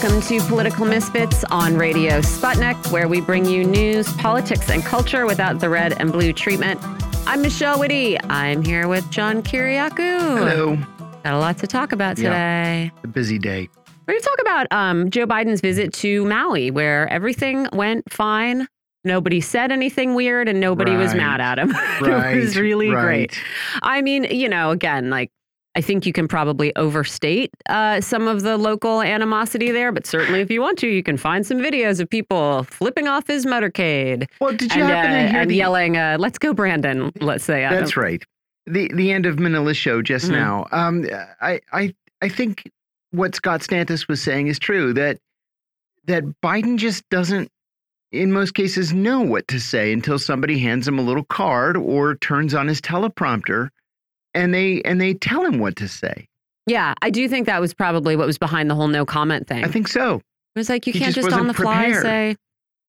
Welcome to Political Misfits on Radio Sputnik, where we bring you news, politics, and culture without the red and blue treatment. I'm Michelle Witte. I'm here with John Kiriakou. Hello. Got a lot to talk about today. A busy day. We're going to talk about um, Joe Biden's visit to Maui, where everything went fine. Nobody said anything weird and nobody was mad at him. Right. it was really right. great. I mean, you know, again, like I think you can probably overstate uh, some of the local animosity there, but certainly if you want to, you can find some videos of people flipping off his motorcade Well, did you and, happen uh, to hear and the, yelling, uh, "Let's go, Brandon!" Let's say That's right. The the end of Manila's show just Mhm. now. Um, I I I think what Scott Stantis was saying is true that that Biden just doesn't, in most cases, know what to say until somebody hands him a little card or turns on his teleprompter, and they and they tell him what to say. Yeah, I do think that was probably what was behind the whole no comment thing. I think so. it was like you he can't just just, on the wasn't fly say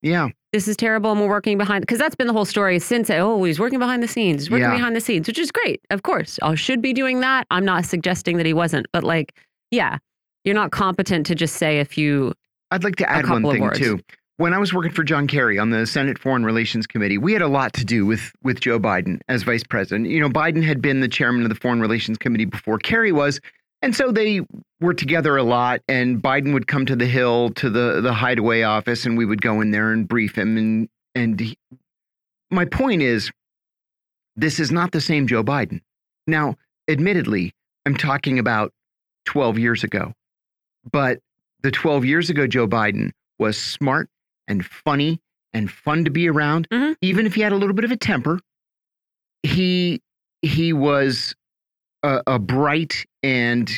Yeah. this is terrible and we're working behind because that's been the whole story since oh he's working behind the scenes he's working Yeah. behind the scenes which is great of course I should be doing that i'm not suggesting that he wasn't but like yeah you're not competent to just say a few I'd like to add one couple of thing too. When I was working for John Kerry on the Senate Foreign Relations Committee, we had a lot to do with with Joe Biden as vice president. You know, Biden had been the chairman of the Foreign Relations Committee before Kerry was, and so they were together a lot. And Biden would come to the Hill to the the Hideaway office, and we would go in there and brief him. And and he, my point is, this is not the same Joe Biden. Now, admittedly, I'm talking about 12 years ago, but the 12 years ago Joe Biden was smart and funny and fun to be around, Mhm. even if he had a little bit of a temper. He he was a, a bright and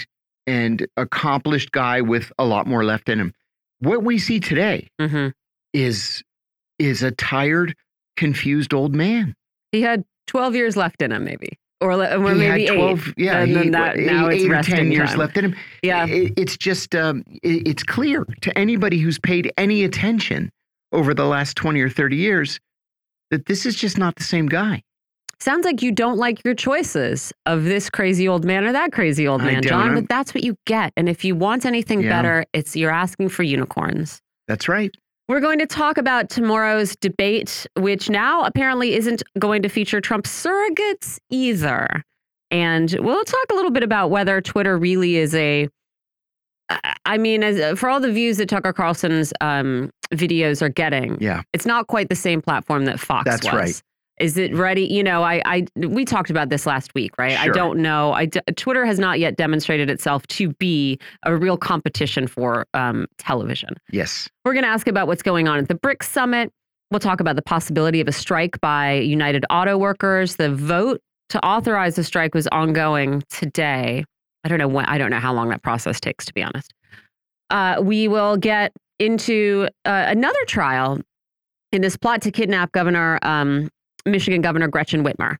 and accomplished guy with a lot more left in him. What we see today mhm. is is a tired, confused old man. he had 12 years left in him maybe or, or he maybe had eight. 12 yeah and he, then that, eight, now it's eight or 10 years time. left in him yeah it, it's just um, it, it's clear to anybody who's paid any attention over the last 20 or 30 years that this is just not the same guy sounds like you don't like your choices of this crazy old man or that crazy old man john but that's what you get and if you want anything Yeah. better it's you're asking for unicorns that's right We're going to talk about tomorrow's debate, which now apparently isn't going to feature Trump surrogates either. And we'll talk a little bit about whether Twitter really is a. I- mean, as, for all the views that Tucker Carlson's um, videos are getting, yeah it's not quite the same platform that Fox That's was. right. Is it ready? You know, I, I we talked about this last week, right? Sure. I don't know. I Twitter has not yet demonstrated itself to be a real competition for um, television. yes We're going to ask about what's going on at the BRICS summit. We'll talk about the possibility of a strike by United Auto Workers. The vote to authorize the strike was ongoing today. I don't know when. I don't know how long that process takes, to be honest. Uh, we will get into uh, another trial in this plot to kidnap Governor um, Michigan Governor Gretchen Whitmer,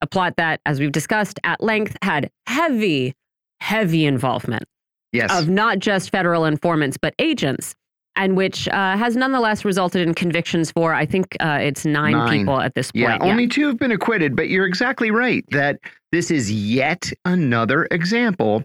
a plot that, as we've discussed at length, had heavy, heavy involvement yes of not just federal informants, but agents, and which uh, has nonetheless resulted in convictions for, I think uh, it's nine, Nine. people at this point. yeah only two have been acquitted but you're exactly right that this is yet another example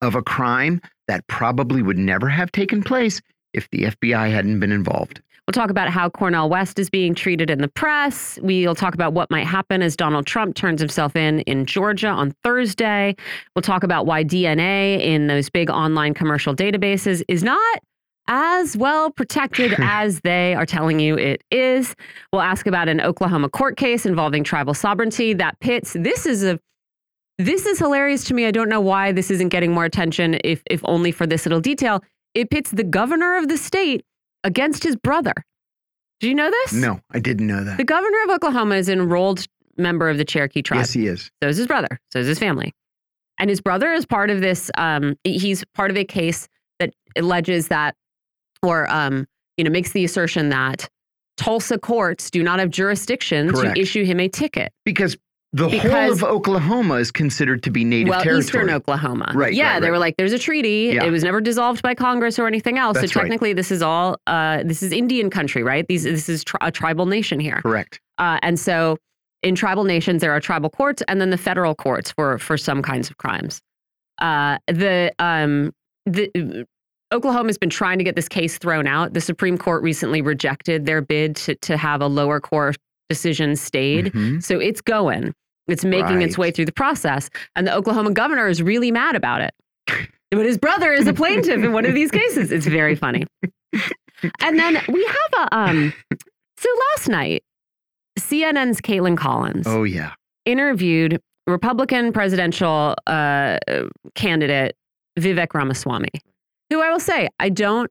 of a crime that probably would never have taken place if the fbi hadn't been involved We'll talk about how Cornel West is being treated in the press. We'll talk about what might happen as Donald Trump turns himself in in Georgia on Thursday. We'll talk about why DNA in those big online commercial databases is not as well protected as they are telling you it is. We'll ask about an Oklahoma court case involving tribal sovereignty that pits this is a this is hilarious to me. I don't know why this isn't getting more attention if if only for this little detail. It pits the governor of the state against his brother. Do you know this? no i didn't know that The governor of Oklahoma is an enrolled member of the Cherokee tribe. yes he is So is his brother. So is his family. And his brother is part of this. Um, he's part of a case that alleges that, or um, you know, makes the assertion that Tulsa courts do not have jurisdiction Correct. to issue him a ticket. because the whole of Oklahoma is considered to be native well, territory. Eastern Oklahoma. Right, Yeah, right, they were like, "There's a treaty. Yeah. It was never dissolved by Congress or anything else. That's so right. technically, this is all. Uh, this is Indian country, right? These. This is tri- a tribal nation here. Correct. Uh, and so in tribal nations, there are tribal courts and then the federal courts for for some kinds of crimes. Uh, the um the Oklahoma has been trying to get this case thrown out. The Supreme Court recently rejected their bid to, to have a lower court decision stayed. Mm -hmm. So it's going. It's making right. its way through the process. And the Oklahoma governor is really mad about it. but his brother is a plaintiff in one of these cases. It's very funny. And then we have a um so last night CNN's Kaitlan Collins. Oh yeah. interviewed Republican presidential uh, candidate Vivek Ramaswamy, who I will say I don't.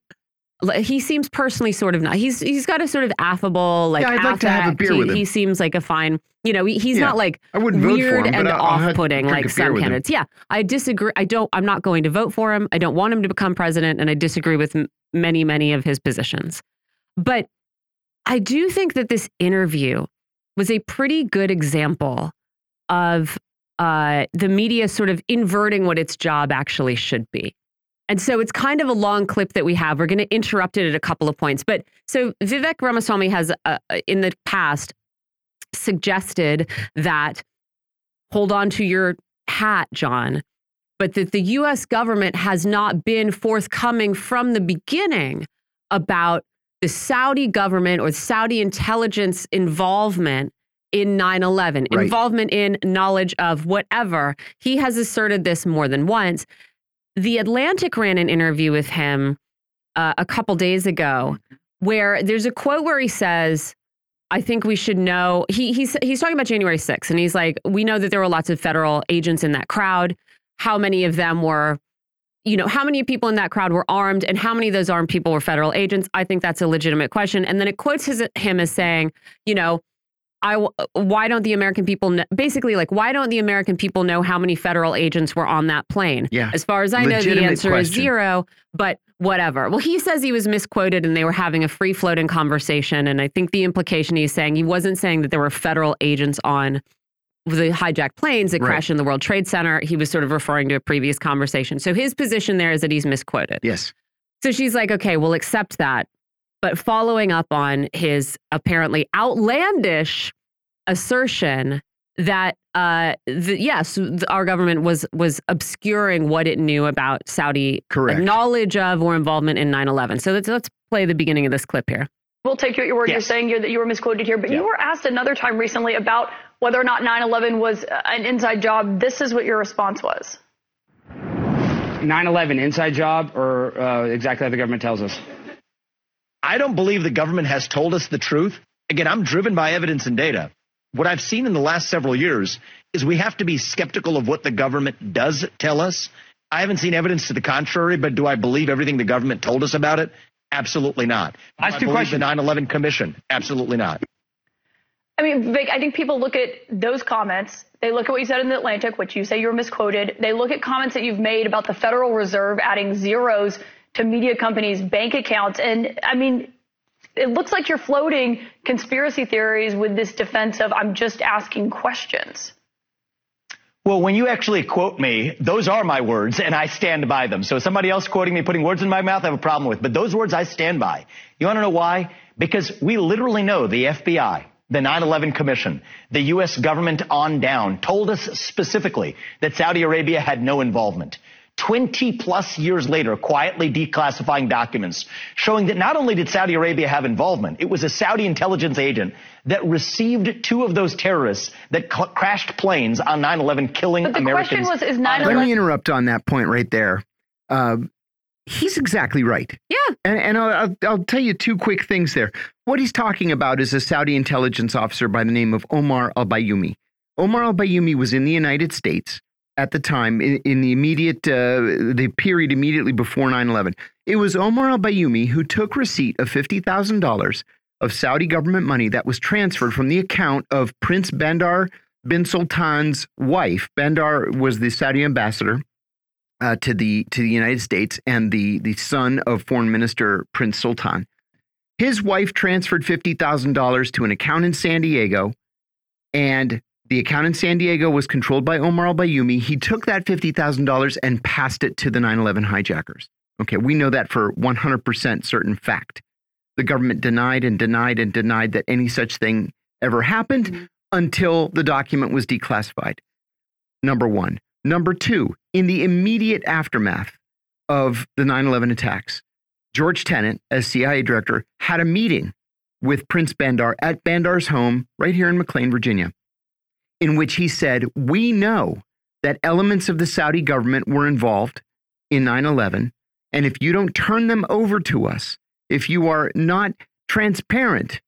He seems personally sort of not. He's he's got a sort of affable like. Yeah, I'd affect. like to have a beer he, with him. He seems like a fine. You know, he's yeah, not like I wouldn't weird him, and off-putting like some candidates. Yeah, I disagree. I don't. I'm not going to vote for him. I don't want him to become president, and I disagree with many many of his positions. But I do think that this interview was a pretty good example of uh, the media sort of inverting what its job actually should be. And so it's kind of a long clip that we have. We're going to interrupt it at a couple of points. But so Vivek Ramaswamy has, uh, in the past, suggested that hold on to your hat, John, but that the US government has not been forthcoming from the beginning about the Saudi government or Saudi intelligence involvement in 9 11, right. involvement in knowledge of whatever. He has asserted this more than once. The Atlantic ran an interview with him uh, a couple days ago where there's a quote where he says, I think we should know. He, he's, he's talking about January 6th, and he's like, we know that there were lots of federal agents in that crowd. How many of them were you know, how many people in that crowd were armed and how many of those armed people were federal agents? I think that's a legitimate question. And then it quotes his, him as saying, you know, I why don't the American people know, basically like why don't the American people know how many federal agents were on that plane? Yeah. As far as I Legitimate know, the answer question. is zero. But whatever. Well, he says he was misquoted and they were having a free floating conversation. And I think the implication he's saying he wasn't saying that there were federal agents on the hijacked planes that right. crashed in the World Trade Center. He was sort of referring to a previous conversation. So his position there is that he's misquoted. Yes. So she's like, okay, we'll accept that. But following up on his apparently outlandish assertion that uh, the, yes, the, our government was was obscuring what it knew about Saudi Correct. knowledge of or involvement in 9/11. So let's let's play the beginning of this clip here. We'll take you at your word. Yes. You're saying you're, that you were misquoted here, but yeah. you were asked another time recently about whether or not 9/11 was an inside job. This is what your response was. 9/11 inside job, or uh, exactly how the government tells us. I don't believe the government has told us the truth. Again, I'm driven by evidence and data. What I've seen in the last several years is we have to be skeptical of what the government does tell us. I haven't seen evidence to the contrary, but do I believe everything the government told us about it? Absolutely not. Ask two questions. The 9/11 Commission? Absolutely not. I mean, Vic, I think people look at those comments. They look at what you said in the Atlantic, which you say you were misquoted. They look at comments that you've made about the Federal Reserve adding zeros to media companies' bank accounts. And I mean, it looks like you're floating conspiracy theories with this defense of I'm just asking questions. Well, when you actually quote me, those are my words and I stand by them. So somebody else quoting me, putting words in my mouth, I have a problem with. But those words I stand by. You want to know why? Because we literally know the FBI, the 9-11 Commission, the U.S. government on down told us specifically that Saudi Arabia had no involvement. 20 plus years later, quietly declassifying documents showing that not only did Saudi Arabia have involvement, it was a Saudi intelligence agent that received two of those terrorists that crashed planes on 9-11, killing but the Americans. question was, is 9/11- Let me interrupt on that point right there. Uh, he's exactly right. Yeah. And, and I'll, I'll, tell you two quick things there. What he's talking about is a Saudi intelligence officer by the name of Omar al-Bayoumi. Omar al-Bayoumi was in the United States at the time in, in the immediate uh, the period immediately before 9/11. It was Omar al-Bayoumi who took receipt of $50,000 of Saudi government money that was transferred from the account of Prince Bandar bin Sultan's wife. Bandar was the Saudi ambassador uh, to the to the United States and the the son of Foreign Minister Prince Sultan. His wife transferred $50,000 to an account in San Diego and the account in San Diego was controlled by Omar al Bayoumi. He took that $50,000 and passed it to the 9 11 hijackers. Okay, we know that for 100% certain fact. The government denied and denied and denied that any such thing ever happened mm -hmm. until the document was declassified. Number one. Number two, in the immediate aftermath of the 9 11 attacks, George Tenet, as CIA director, had a meeting with Prince Bandar at Bandar's home right here in McLean, Virginia, in which he said, We know that elements of the Saudi government were involved in 9 11. And if you don't turn them over to us, if you are not transparent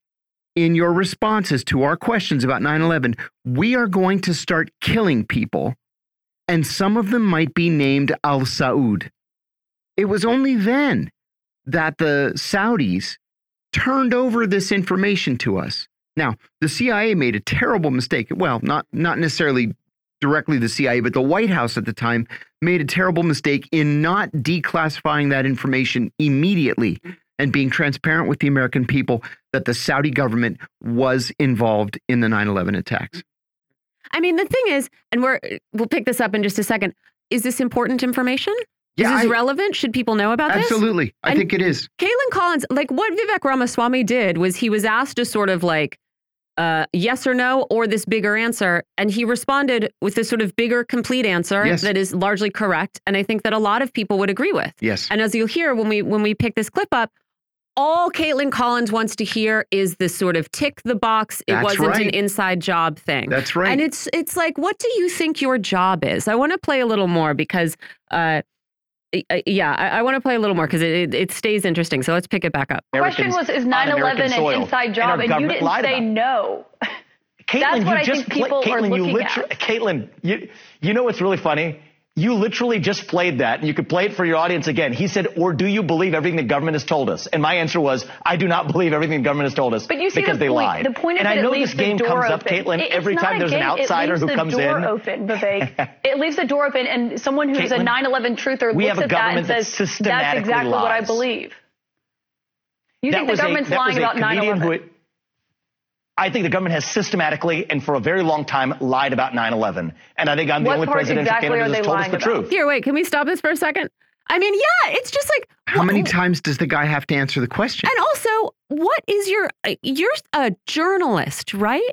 in your responses to our questions about 9 11, we are going to start killing people. And some of them might be named Al Saud. It was only then that the Saudis turned over this information to us. Now, the CIA made a terrible mistake. Well, not not necessarily directly the CIA, but the White House at the time made a terrible mistake in not declassifying that information immediately and being transparent with the American people that the Saudi government was involved in the 9/11 attacks. I mean, the thing is, and we're we'll pick this up in just a second. Is this important information? Yeah, is this I- relevant? Should people know about this? Absolutely. I And- think it is. Kaitlan Collins, like what Vivek Ramaswamy did was he was asked to sort of like uh, yes or no or this bigger answer, and he responded with this sort of bigger, complete answer Yes. that is largely correct, and I think that a lot of people would agree with. Yes. And as you'll hear when we when we pick this clip up, all Kaitlan Collins wants to hear is this sort of tick the box. It That's wasn't an inside job thing. That's right. And it's it's like, what do you think your job is? I want to play a little more because, uh, yeah, I, I want to play a little more because it, it it stays interesting. So let's pick it back up. The question was, is on 9 American 11 an inside job? our And, you didn't say about no. Kaitlan, That's what you I just think people play, are Kaitlan, you looking literally, at. Kaitlan, you, you know what's really funny? You literally just played that, and you could play it for your audience again. He said, "Or do you believe everything the government has told us?" And my answer was, "I do not believe everything the government has told us But you see because the they point. lied." The point is and I know this game comes open. up, Kaitlan, It- every time there's an game. outsider it leaves who the comes door in. open, Vivek. it leaves the door open, and someone who's a 9/11 truther we looks have a at that and government that says, "That's exactly what I believe." You that think the was a, government's lying about 9/11? Who. It, I think the government has systematically and for a very long time lied about 9/11, and I think I'm the What only part presidential exactly candidate are they that's told us the about? truth. Here, wait, can we stop this for a second? I mean, yeah, it's just like How wh- many times does the guy have to answer the question? And also, what is your you're a journalist, right?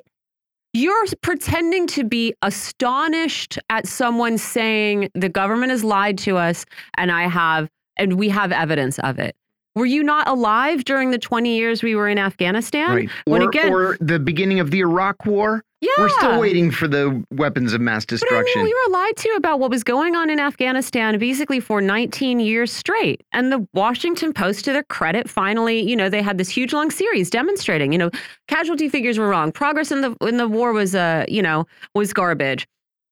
You're pretending to be astonished at someone saying the government has lied to us and I have and we have evidence of it. Were you not alive during the 20 years we were in Afghanistan? Right. When Or, again, or the beginning of the Iraq War. yeah. We're still waiting for the weapons of mass But I destruction. mean, we were lied to about what was going on in Afghanistan basically for 19 years straight. And the Washington Post, to their credit, finally, you know, they had this huge long series demonstrating, you know, casualty figures were wrong, progress in the in the war was, uh, you know, was garbage.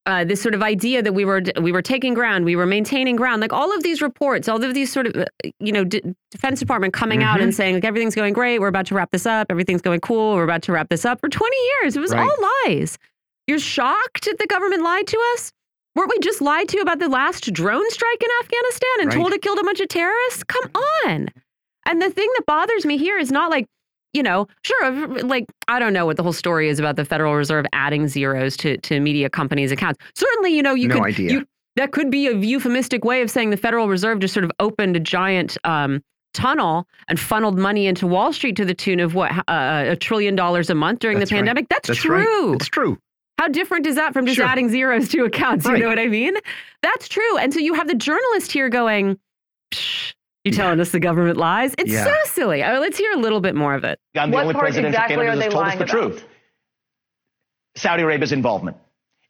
Uh, this sort of idea that we were we were taking ground, we were maintaining ground, like all of these reports, all of these sort of, uh, you know, D Defense Department coming out Mm-hmm. and saying like everything's going great, we're about to wrap this up, everything's going cool, we're about to wrap this up for 20 years. It was Right. all lies. You're shocked that the government lied to us? Weren't we just lied to about the last drone strike in Afghanistan and Right. told it killed a bunch of terrorists? Come on. And the thing that bothers me here is not like, you know, sure, like, I don't know what the whole story is about the Federal Reserve adding zeros to, to media companies' accounts. Certainly, you know, you No could. idea. You, that could be a euphemistic way of saying the Federal Reserve just sort of opened a giant um, tunnel and funneled money into Wall Street to the tune of what, uh, a trillion dollars a month during That's the right. pandemic. That's, That's true. right. It's true. How different is that from just Sure. adding zeros to accounts? You Right. know what I mean? That's true. And so you have the journalist here going, you telling us the government lies? It's Yeah. so silly. Uh, let's hear a little bit more of it. I'm the What only part presidential exactly candidate are they that's told us lying the about? truth. Saudi Arabia's involvement.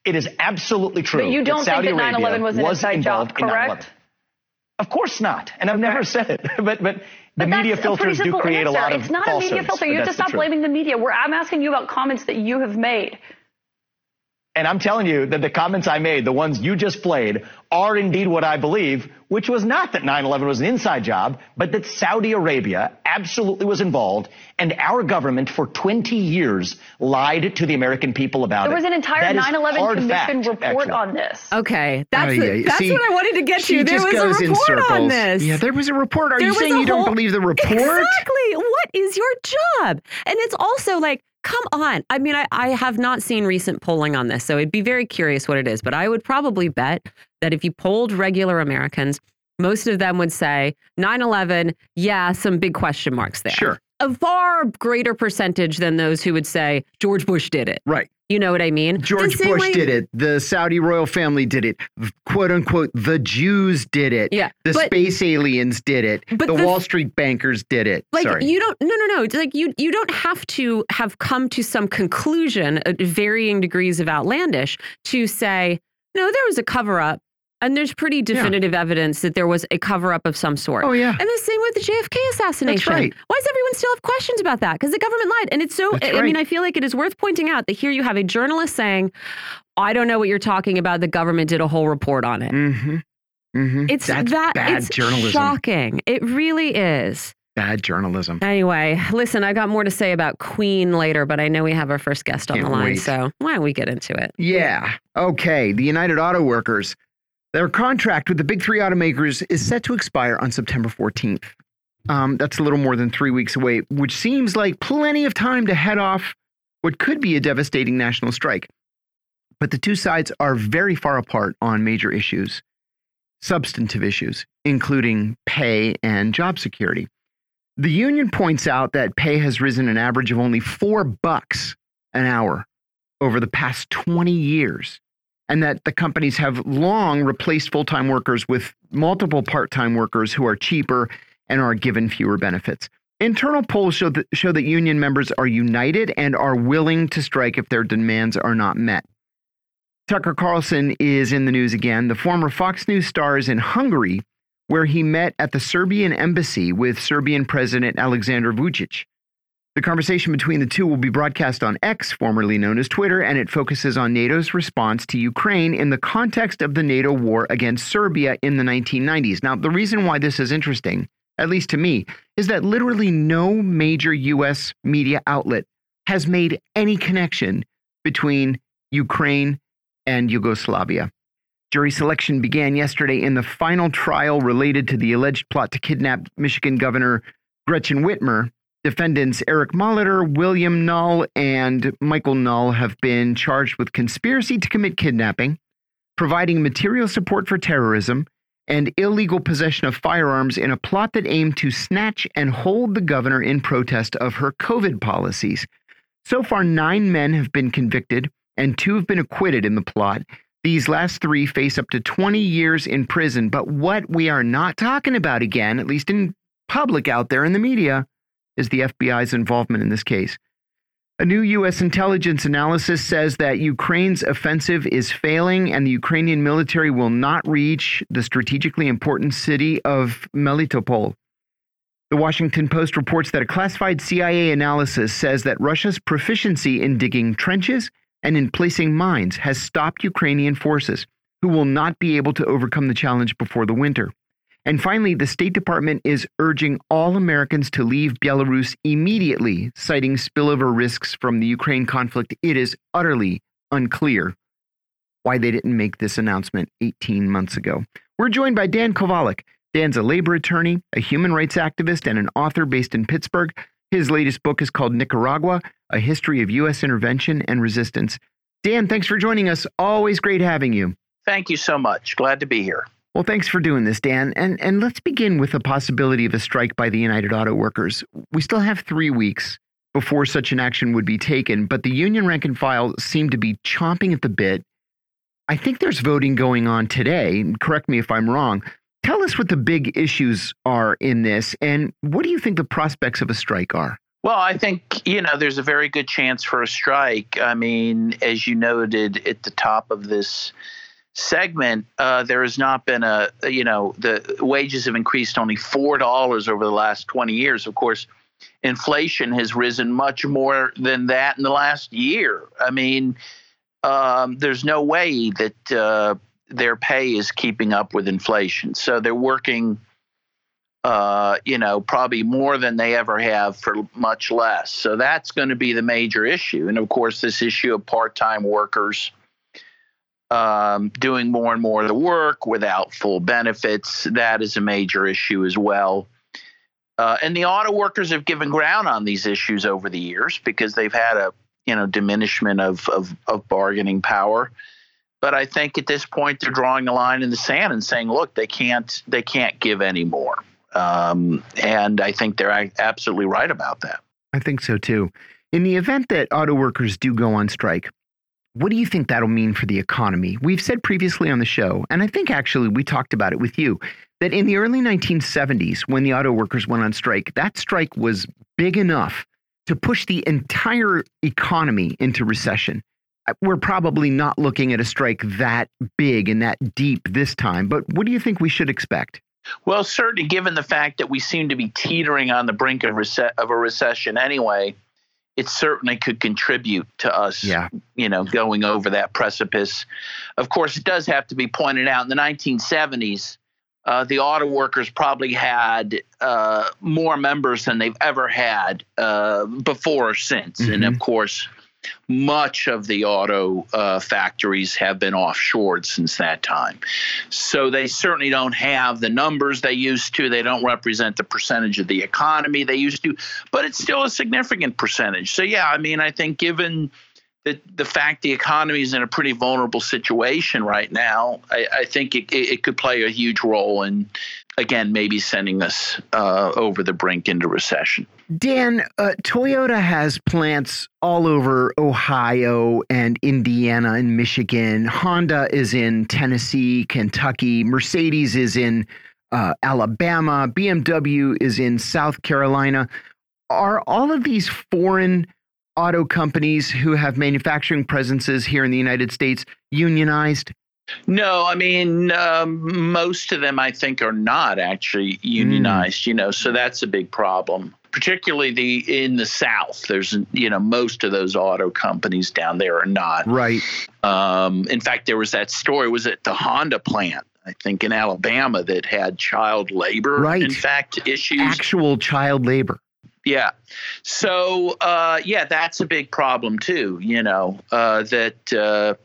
It is absolutely true. But you don't that think Saudi that 9/11 Arabia was an inside job, involved correct? Of course not, and I've never said it. But but the But media a pretty filters do simple create a answer. lot of It's not a media filter. You have to that's stop blaming the media. We're, I'm asking you about comments that you have made. And I'm telling you that the comments I made, the ones you just played, are indeed what I believe, which was not that 9-11 was an inside job, but that Saudi Arabia absolutely was involved, and our government for 20 years lied to the American people about There it. There was an entire 9/11 commission fact, report actually. on this. Okay. That's, the- yeah. that's See, what I wanted to get she to. There was goes a in report on this. Yeah, there was a report. Are There you saying a you don't believe the report? Exactly. What is your job? And it's also like, come on. I mean, I, I have not seen recent polling on this, so I'd be very curious what it is. But I would probably bet that if you polled regular Americans, most of them would say 9 11, yeah, some big question marks there. Sure. A far greater percentage than those who would say George Bush did it. Right. You know what I mean? George Bush way, did it. The Saudi royal family did it. "Quote unquote," the Jews did it. Yeah, the but, space aliens did it. But the, the Wall Street bankers did it. Like Sorry. you don't. No, no, no. It's like you you don't have to have come to some conclusion at varying degrees of outlandish to say no. There was a cover up and there's pretty definitive yeah. evidence that there was a cover up of some sort. Oh, yeah. And the same with the JFK assassination. Right. Why does everyone still have questions about that? Because the government lied. And it's so, I right. mean, I feel like it is worth pointing out that here you have a journalist saying, I don't know what you're talking about. The government did a whole report on it. Mm -hmm. Mm -hmm. It's That's that bad it's journalism. shocking. It really is. Bad journalism. Anyway, listen, I got more to say about Queen later, but I know we have our first guest on Can't the line, wait. so why don't we get into it? Yeah. Okay. The United Auto Workers. Their contract with the big three automakers is set to expire on September 14th. Um, that's a little more than three weeks away, which seems like plenty of time to head off what could be a devastating national strike. But the two sides are very far apart on major issues, substantive issues, including pay and job security. The union points out that pay has risen an average of only four bucks an hour over the past 20 years, and that the companies have long replaced full time workers with multiple part time workers who are cheaper and are given fewer benefits. Internal polls show that, show that union members are united and are willing to strike if their demands are not met. Tucker Carlson is in the news again. The former Fox News star is in Hungary, where he met at the Serbian embassy with Serbian President Alexander Vucic. The conversation between the two will be broadcast on X, formerly known as Twitter, and it focuses on NATO's response to Ukraine in the context of the NATO war against Serbia in the 1990s. Now, the reason why this is interesting, at least to me, is that literally no major U.S. media outlet has made any connection between Ukraine and Yugoslavia. Jury selection began yesterday in the final trial related to the alleged plot to kidnap Michigan Governor Gretchen Whitmer. Defendants Eric Molitor, William Null, and Michael Null have been charged with conspiracy to commit kidnapping, providing material support for terrorism, and illegal possession of firearms in a plot that aimed to snatch and hold the governor in protest of her COVID policies. So far, nine men have been convicted and two have been acquitted in the plot. These last three face up to 20 years in prison. But what we are not talking about again, at least in public out there in the media, is the FBI's involvement in this case. A new U.S. intelligence analysis says that Ukraine's offensive is failing and the Ukrainian military will not reach the strategically important city of Melitopol. The Washington Post reports that a classified CIA analysis says that Russia's proficiency in digging trenches and in placing mines has stopped Ukrainian forces, who will not be able to overcome the challenge before the winter. And finally, the State Department is urging all Americans to leave Belarus immediately, citing spillover risks from the Ukraine conflict. It is utterly unclear why they didn't make this announcement 18 months ago. We're joined by Dan Kovalik. Dan's a labor attorney, a human rights activist, and an author based in Pittsburgh. His latest book is called Nicaragua A History of U.S. Intervention and Resistance. Dan, thanks for joining us. Always great having you. Thank you so much. Glad to be here. Well, thanks for doing this, Dan. And and let's begin with the possibility of a strike by the United Auto Workers. We still have three weeks before such an action would be taken, but the union rank and file seem to be chomping at the bit. I think there's voting going on today. Correct me if I'm wrong. Tell us what the big issues are in this, and what do you think the prospects of a strike are? Well, I think, you know, there's a very good chance for a strike. I mean, as you noted at the top of this segment, uh, there has not been a, you know, the wages have increased only $4 over the last 20 years. Of course, inflation has risen much more than that in the last year. I mean, um, there's no way that uh, their pay is keeping up with inflation. So they're working, uh, you know, probably more than they ever have for much less. So that's going to be the major issue. And of course, this issue of part time workers um, doing more and more of the work without full benefits, that is a major issue as well. Uh, and the auto workers have given ground on these issues over the years because they've had a you know diminishment of, of, of bargaining power. But I think at this point they're drawing a line in the sand and saying, look, they can't they can't give any more. Um, and I think they're absolutely right about that. I think so too. In the event that auto workers do go on strike, what do you think that'll mean for the economy? We've said previously on the show, and I think actually we talked about it with you, that in the early 1970s, when the auto workers went on strike, that strike was big enough to push the entire economy into recession. Uh, we're probably not looking at a strike that big and that deep this time, but what do you think we should expect? Well, certainly given the fact that we seem to be teetering on the brink of, of a recession anyway, it certainly could contribute to us, yeah. you know, going over that precipice. Of course, it does have to be pointed out in the 1970s, uh, the auto workers probably had uh, more members than they've ever had uh, before or since. Mm-hmm. And of course, much of the auto uh, factories have been offshored since that time. So they certainly don't have the numbers they used to. They don't represent the percentage of the economy they used to, but it's still a significant percentage. So, yeah, I mean, I think given the, the fact the economy is in a pretty vulnerable situation right now, I, I think it, it, could play a huge role in, again, maybe sending us uh, over the brink into recession. Dan, uh, Toyota has plants all over Ohio and Indiana and Michigan. Honda is in Tennessee, Kentucky. Mercedes is in uh, Alabama. BMW is in South Carolina. Are all of these foreign auto companies who have manufacturing presences here in the United States unionized? No, I mean, um, most of them I think are not actually unionized, mm. you know, so that's a big problem. Particularly the in the South, there's you know most of those auto companies down there are not right. Um, in fact, there was that story was at the Honda plant, I think in Alabama, that had child labor. Right. In fact, issues actual child labor. Yeah. So, uh, yeah, that's a big problem too. You know, uh, that uh,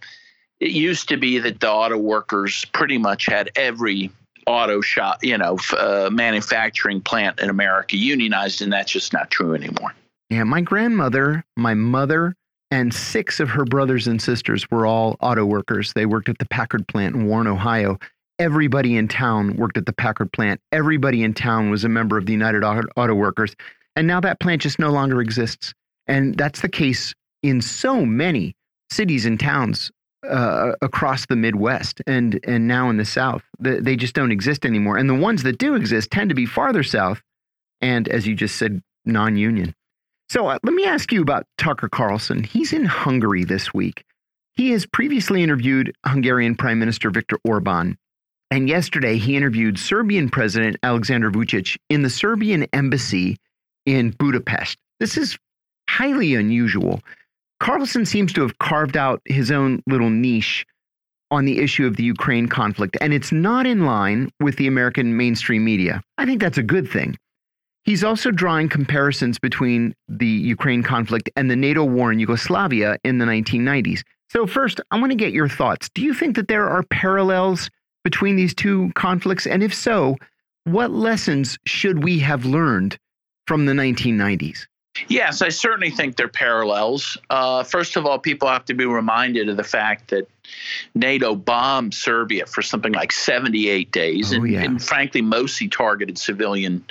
it used to be that the auto workers pretty much had every auto shop, you know, uh, manufacturing plant in America unionized, and that's just not true anymore. Yeah, my grandmother, my mother, and six of her brothers and sisters were all auto workers. They worked at the Packard plant in Warren, Ohio. Everybody in town worked at the Packard plant. Everybody in town was a member of the United Auto Workers. And now that plant just no longer exists. And that's the case in so many cities and towns uh, across the Midwest and and now in the South. they just don't exist anymore. And the ones that do exist tend to be farther south, and as you just said, non-union. So uh, let me ask you about Tucker Carlson. He's in Hungary this week. He has previously interviewed Hungarian Prime Minister Viktor Orban, and yesterday he interviewed Serbian President Alexander Vucic in the Serbian embassy in Budapest. This is highly unusual. Carlson seems to have carved out his own little niche on the issue of the Ukraine conflict, and it's not in line with the American mainstream media. I think that's a good thing. He's also drawing comparisons between the Ukraine conflict and the NATO war in Yugoslavia in the 1990s. So, first, I want to get your thoughts. Do you think that there are parallels between these two conflicts? And if so, what lessons should we have learned from the 1990s? Yes, I certainly think they're parallels. Uh, first of all, people have to be reminded of the fact that NATO bombed Serbia for something like 78 days, oh, and, yeah. and, frankly, mostly targeted civilian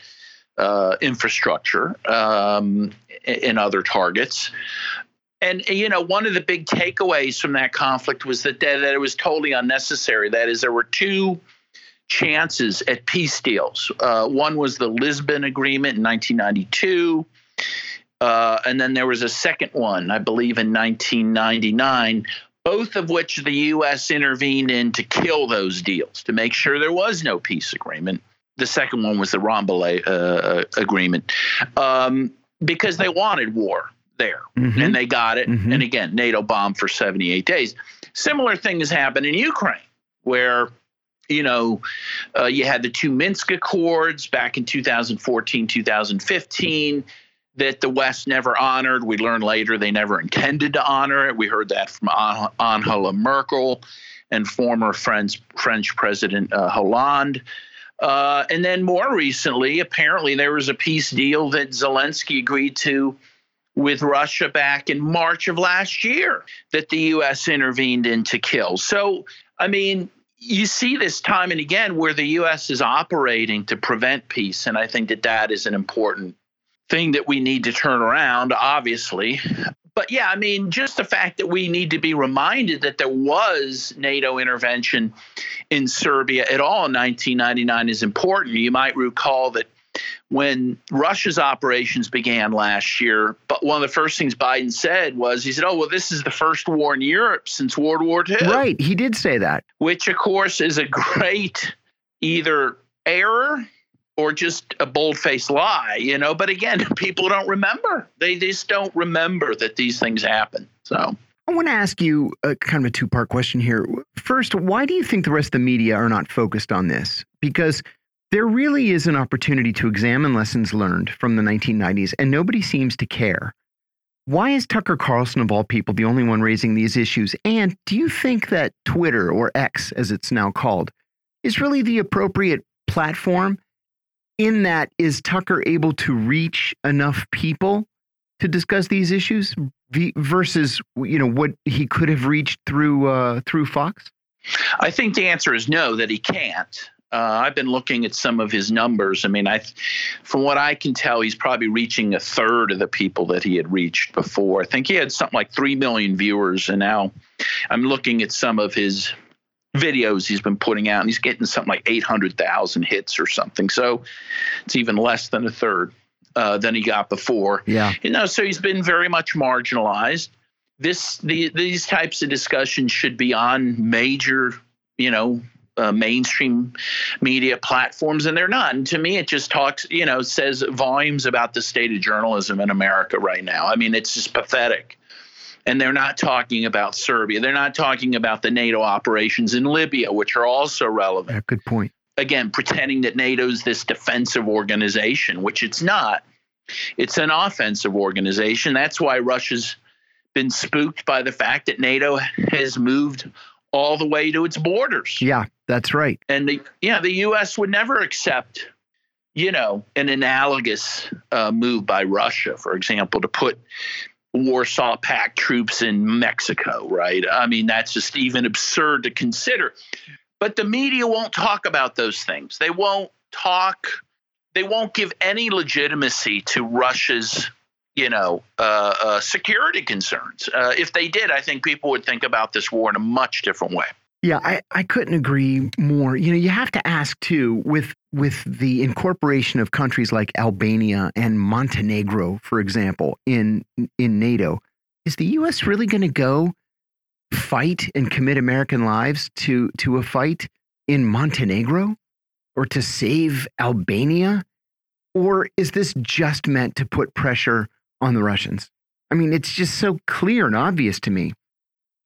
uh, infrastructure um, and other targets. And you know, one of the big takeaways from that conflict was that that, it was totally unnecessary. That is, there were two chances at peace deals. Uh, one was the Lisbon Agreement in 1992. Uh, and then there was a second one, I believe, in 1999, both of which the U.S. intervened in to kill those deals, to make sure there was no peace agreement. The second one was the Rambouillet uh, agreement, um, because they wanted war there, mm-hmm. and they got it. Mm-hmm. And again, NATO bombed for 78 days. Similar thing has happened in Ukraine, where you know, uh, you had the two Minsk Accords back in 2014, 2015 that the West never honored. We learned later they never intended to honor it. We heard that from Angela Merkel and former French, French President uh, Hollande. Uh, and then more recently, apparently, there was a peace deal that Zelensky agreed to with Russia back in March of last year that the U.S. intervened in to kill. So, I mean, you see this time and again where the U.S. is operating to prevent peace, and I think that that is an important thing that we need to turn around, obviously. but yeah, I mean, just the fact that we need to be reminded that there was NATO intervention in Serbia at all in 1999 is important. You might recall that when Russia's operations began last year, but one of the first things Biden said was he said, "Oh, well, this is the first war in Europe since World War II." Right, he did say that. Which of course is a great either error or just a bold-faced lie, you know, but again, people don't remember. They just don't remember that these things happen. So I want to ask you a kind of a two part question here. First, why do you think the rest of the media are not focused on this? Because there really is an opportunity to examine lessons learned from the 1990s, and nobody seems to care. Why is Tucker Carlson, of all people, the only one raising these issues? And do you think that Twitter, or X as it's now called, is really the appropriate platform? In that, is Tucker able to reach enough people to discuss these issues versus you know what he could have reached through uh, through Fox? I think the answer is no, that he can't. Uh, I've been looking at some of his numbers. I mean, I, from what I can tell, he's probably reaching a third of the people that he had reached before. I think he had something like three million viewers, and now I'm looking at some of his videos he's been putting out, and he's getting something like 800,000 hits or something. So it's even less than a third uh, than he got before. Yeah, you know, so he's been very much marginalized. This the, these types of discussions should be on major, you know, uh, mainstream media platforms, and they're not. And to me, it just talks, you know, says volumes about the state of journalism in America right now. I mean, it's just pathetic. And they're not talking about Serbia. They're not talking about the NATO operations in Libya, which are also relevant. Yeah, good point. Again, pretending that NATO's this defensive organization, which it's not. It's an offensive organization. That's why Russia's been spooked by the fact that NATO has moved all the way to its borders. Yeah, that's right. And the yeah, the U.S. would never accept, you know, an analogous uh, move by Russia, for example, to put Warsaw Pact troops in Mexico. Right? I mean, that's just even absurd to consider. But the media won't talk about those things. They won't talk. They won't give any legitimacy to Russia's you know, uh, uh, security concerns. Uh, if they did, I think people would think about this war in a much different way. Yeah, I, I couldn't agree more. You know, you have to ask too with with the incorporation of countries like Albania and Montenegro, for example, in in NATO, is the U.S. really going to go fight and commit American lives to to a fight in Montenegro or to save Albania? Or is this just meant to put pressure on the Russians. I mean, it's just so clear and obvious to me.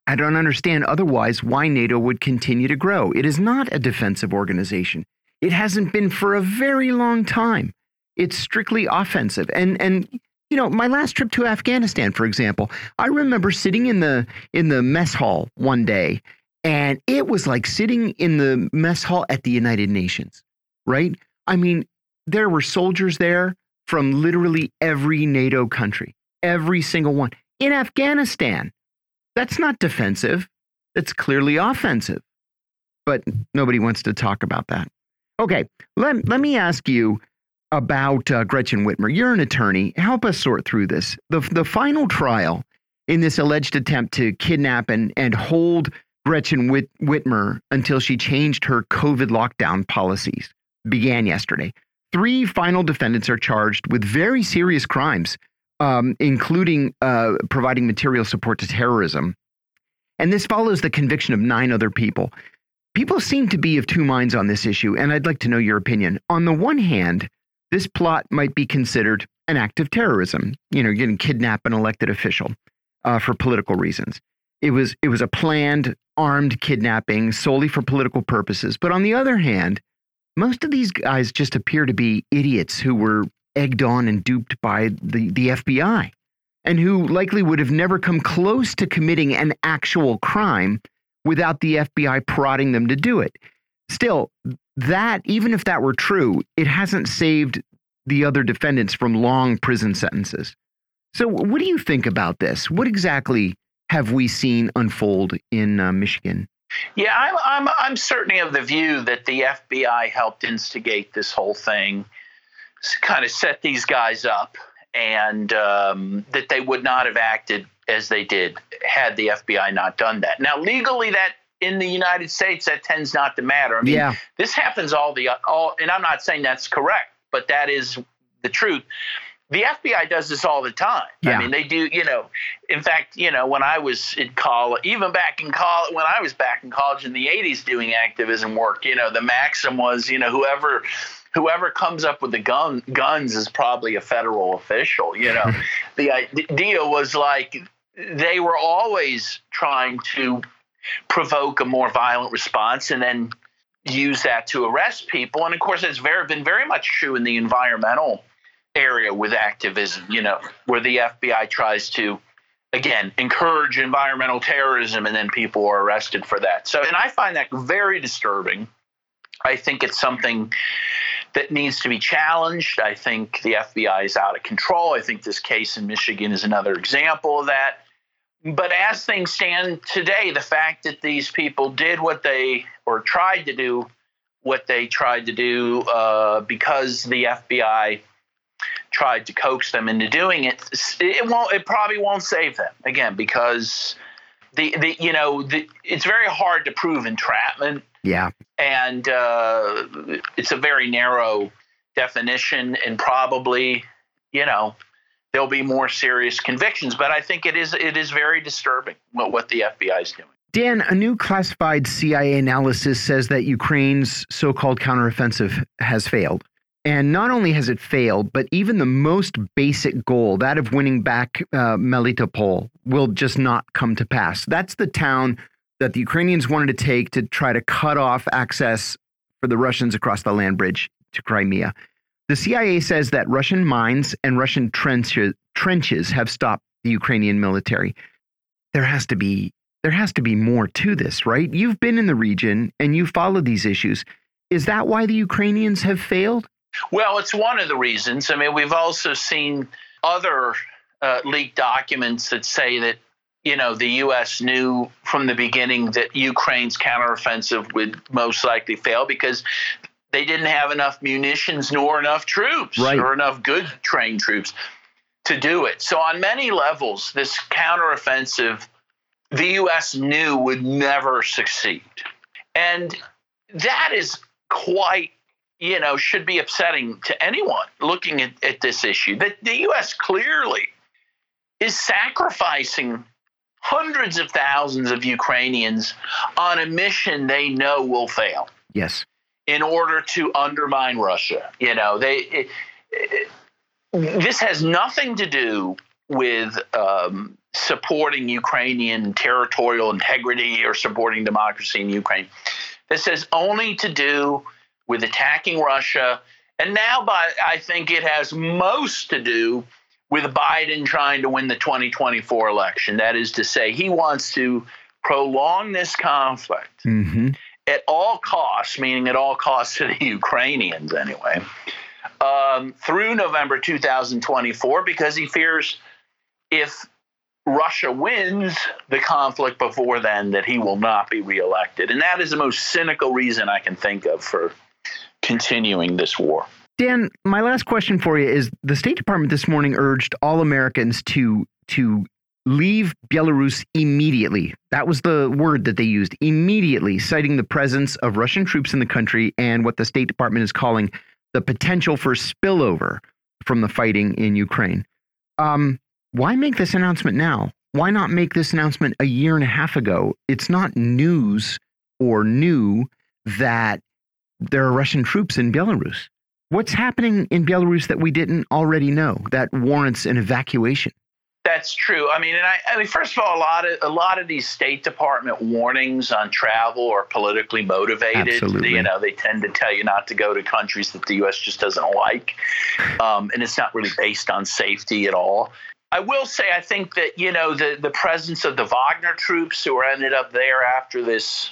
I don't understand otherwise why NATO would continue to grow. It is not a defensive organization. It hasn't been for a very long time. It's strictly offensive. And and you know, my last trip to Afghanistan, for example, I remember sitting in the in the mess hall one day and it was like sitting in the mess hall at the United Nations, right? I mean, there were soldiers there from literally every NATO country, every single one. In Afghanistan, that's not defensive, that's clearly offensive. But nobody wants to talk about that. Okay, let, let me ask you about uh, Gretchen Whitmer. You're an attorney. Help us sort through this. The, the final trial in this alleged attempt to kidnap and, and hold Gretchen Whit Whitmer until she changed her COVID lockdown policies began yesterday. Three final defendants are charged with very serious crimes, um, including uh, providing material support to terrorism. And this follows the conviction of nine other people. People seem to be of two minds on this issue, and I'd like to know your opinion. On the one hand, this plot might be considered an act of terrorism. You know, getting kidnap an elected official uh, for political reasons. It was it was a planned armed kidnapping solely for political purposes. But on the other hand, most of these guys just appear to be idiots who were egged on and duped by the, the FBI and who likely would have never come close to committing an actual crime without the FBI prodding them to do it. Still, that, even if that were true, it hasn't saved the other defendants from long prison sentences. So, what do you think about this? What exactly have we seen unfold in uh, Michigan? Yeah, I'm, I'm, I'm certainly of the view that the FBI helped instigate this whole thing, kind of set these guys up, and um, that they would not have acted as they did had the FBI not done that. Now, legally, that in the United States, that tends not to matter. I mean, Yeah. this happens all the all, and I'm not saying that's correct, but that is the truth. The FBI does this all the time. Yeah. I mean, they do. You know, in fact, you know, when I was in college, even back in college, when I was back in college in the '80s doing activism work, you know, the maxim was, you know, whoever whoever comes up with the gun guns is probably a federal official. You know, the uh, idea was like they were always trying to provoke a more violent response and then use that to arrest people. And of course, it's very been very much true in the environmental area with activism. You know, where the FBI tries to again encourage environmental terrorism and then people are arrested for that. So, and I find that very disturbing. I think it's something that needs to be challenged. I think the FBI is out of control. I think this case in Michigan is another example of that. But as things stand today, the fact that these people did what they or tried to do what they tried to do uh, because the FBI tried to coax them into doing it, it won't. It probably won't save them again because the the you know the, it's very hard to prove entrapment Yeah. and uh, it's a very narrow definition, and probably, you know, there'll be more serious convictions. But I think it is it is very disturbing what, what the FBI is doing. Dan, a new classified CIA analysis says that Ukraine's so called counteroffensive has failed. And not only has it failed, but even the most basic goal, that of winning back uh, Melitopol, will just not come to pass. That's the town that the Ukrainians wanted to take to try to cut off access for the Russians across the land bridge to Crimea. The CIA says that Russian mines and Russian trenches, trenches have stopped the Ukrainian military. There has to be there has to be more to this, right? You've been in the region and you follow these issues. Is that why the Ukrainians have failed? Well, it's one of the reasons. I mean, we've also seen other uh, leaked documents that say that you know the U.S. knew from the beginning that Ukraine's counteroffensive would most likely fail because they didn't have enough munitions nor enough troops Right. or enough good trained troops to do it. So on many levels, this counteroffensive, the U.S. knew would never succeed, and that is quite you know, should be upsetting to anyone looking at, at this issue. That the U.S. clearly is sacrificing hundreds of thousands of Ukrainians on a mission they know will fail Yes. in order to undermine Russia. You know, they it, it, this has nothing to do with um, supporting Ukrainian territorial integrity or supporting democracy in Ukraine. This has only to do with attacking Russia, and now, by I think it has most to do with Biden trying to win the 2024 election. That is to say, he wants to prolong this conflict hmm at all costs, meaning at all costs to the Ukrainians anyway, um, through November 2024, because he fears if Russia wins the conflict before then, that he will not be reelected. And that is the most cynical reason I can think of for continuing this war. Dan, my last question for you is the State Department this morning urged all Americans to to leave Belarus immediately. That was the word that they used, immediately, citing the presence of Russian troops in the country and what the State Department is calling the potential for spillover from the fighting in Ukraine. Um, why make this announcement now? Why not make this announcement a year and a half ago? It's not news or new that there are Russian troops in Belarus. What's happening in Belarus that we didn't already know that warrants an evacuation? That's true. I mean, and I, I mean, first of all, a lot of a lot of these State Department warnings on travel are politically motivated. Absolutely. You know, they tend to tell you not to go to countries that the U.S. just doesn't like, um, and it's not really based on safety at all. I will say, I think that you know the the presence of the Wagner troops who are ended up there after this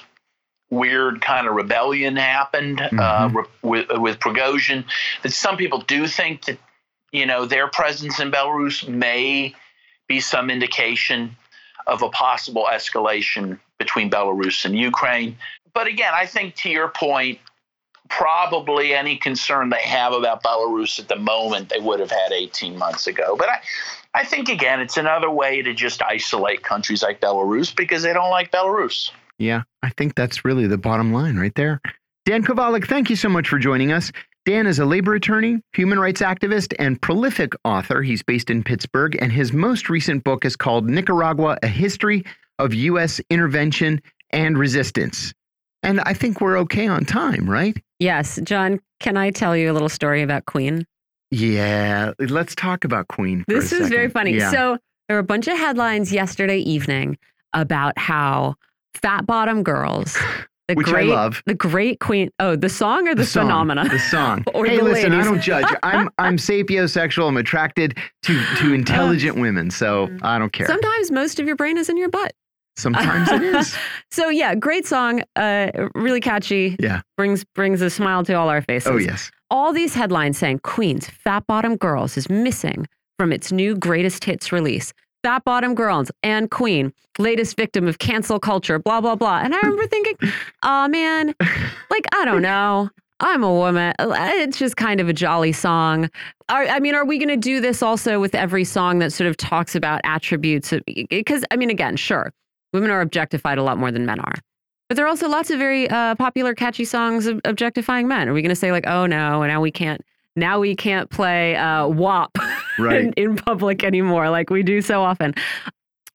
weird kind of rebellion happened uh, Mhm. re- with with Prigozhin. That some people do think that you know their presence in Belarus may be some indication of a possible escalation between Belarus and Ukraine. But again, I think to your point, probably any concern they have about Belarus at the moment they would have had 18 months ago. But I, I think again, it's another way to just isolate countries like Belarus because they don't like Belarus. Yeah, I think that's really the bottom line right there. Dan Kovalik, thank you so much for joining us. Dan is a labor attorney, human rights activist, and prolific author. He's based in Pittsburgh, and his most recent book is called Nicaragua A History of U.S. Intervention and Resistance. And I think we're okay on time, right? Yes. John, can I tell you a little story about Queen? Yeah, let's talk about Queen. this is very funny. Yeah. So there were a bunch of headlines yesterday evening about how fat bottom girls, the Which I great, love. the great Queen. Oh, the song or the, song, phenomena? The song. Or hey, the listen, I don't judge. I'm I'm sapiosexual. I'm attracted to to intelligent women, so I don't care. Sometimes most of your brain is in your butt. Sometimes it is. So yeah, great song, uh, really catchy. Yeah. brings brings a smile to all our faces. Oh yes. all these headlines saying Queen's Fat Bottom Girls is missing from its new greatest hits release. Fat Bottom Girls and Queen, latest victim of cancel culture, blah, blah, blah. And I remember thinking, oh man, like, I don't know. I'm a woman. It's just kind of a jolly song. Are, I mean, are we going to do this also with every song that sort of talks about attributes? Because, I mean, again, sure, women are objectified a lot more than men are. But there are also lots of very uh, popular, catchy songs of objectifying men. Are we going to say like, oh no, now we can't, now we can't play uh, WAP Right. in, in public anymore, like we do so often?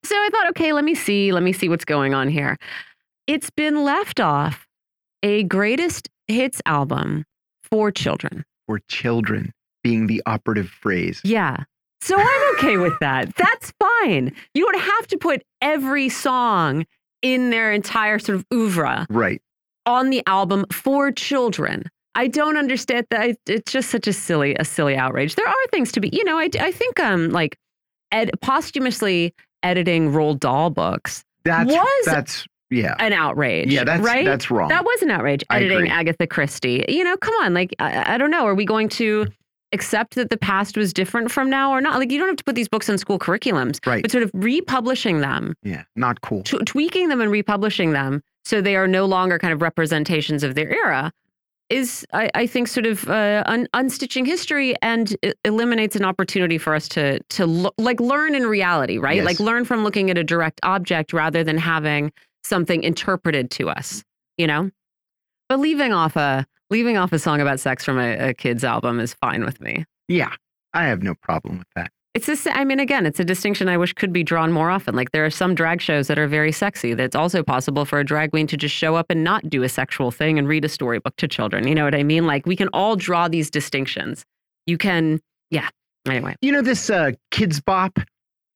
So I thought, okay, let me see, let me see what's going on here. It's been left off a greatest hits album for children. For children being the operative phrase. Yeah. So I'm okay with that. That's fine. You don't have to put every song in their entire sort of oeuvre Right. on the album for children. I don't understand that. It's just such a silly, a silly outrage. There are things to be, you know. I, I think um like ed, posthumously editing Roald Dahl books That's Was- that's yeah. an outrage. Yeah, that's right. that's wrong. That was an outrage. Editing. Agatha Christie. You know, come on. Like I, I don't know. Are we going to accept that the past was different from now or not? Like you don't have to put these books in school curriculums, Right. but sort of republishing them yeah, not cool. tw- tweaking them and republishing them so they are no longer kind of representations of their era is I, I think sort of uh, un- unstitching history and eliminates an opportunity for us to to like learn in reality right Yes. like learn from looking at a direct object rather than having something interpreted to us you know but leaving off a leaving off a song about sex from a, a kid's album is fine with me Yeah, I have no problem with that. It's this. I mean, again, it's a distinction I wish could be drawn more often. Like there are some drag shows that are very sexy. That's also possible for a drag queen to just show up and not do a sexual thing and read a storybook to children. You know what I mean? Like we can all draw these distinctions. You can, yeah. Anyway, You know this uh, Kidz Bop?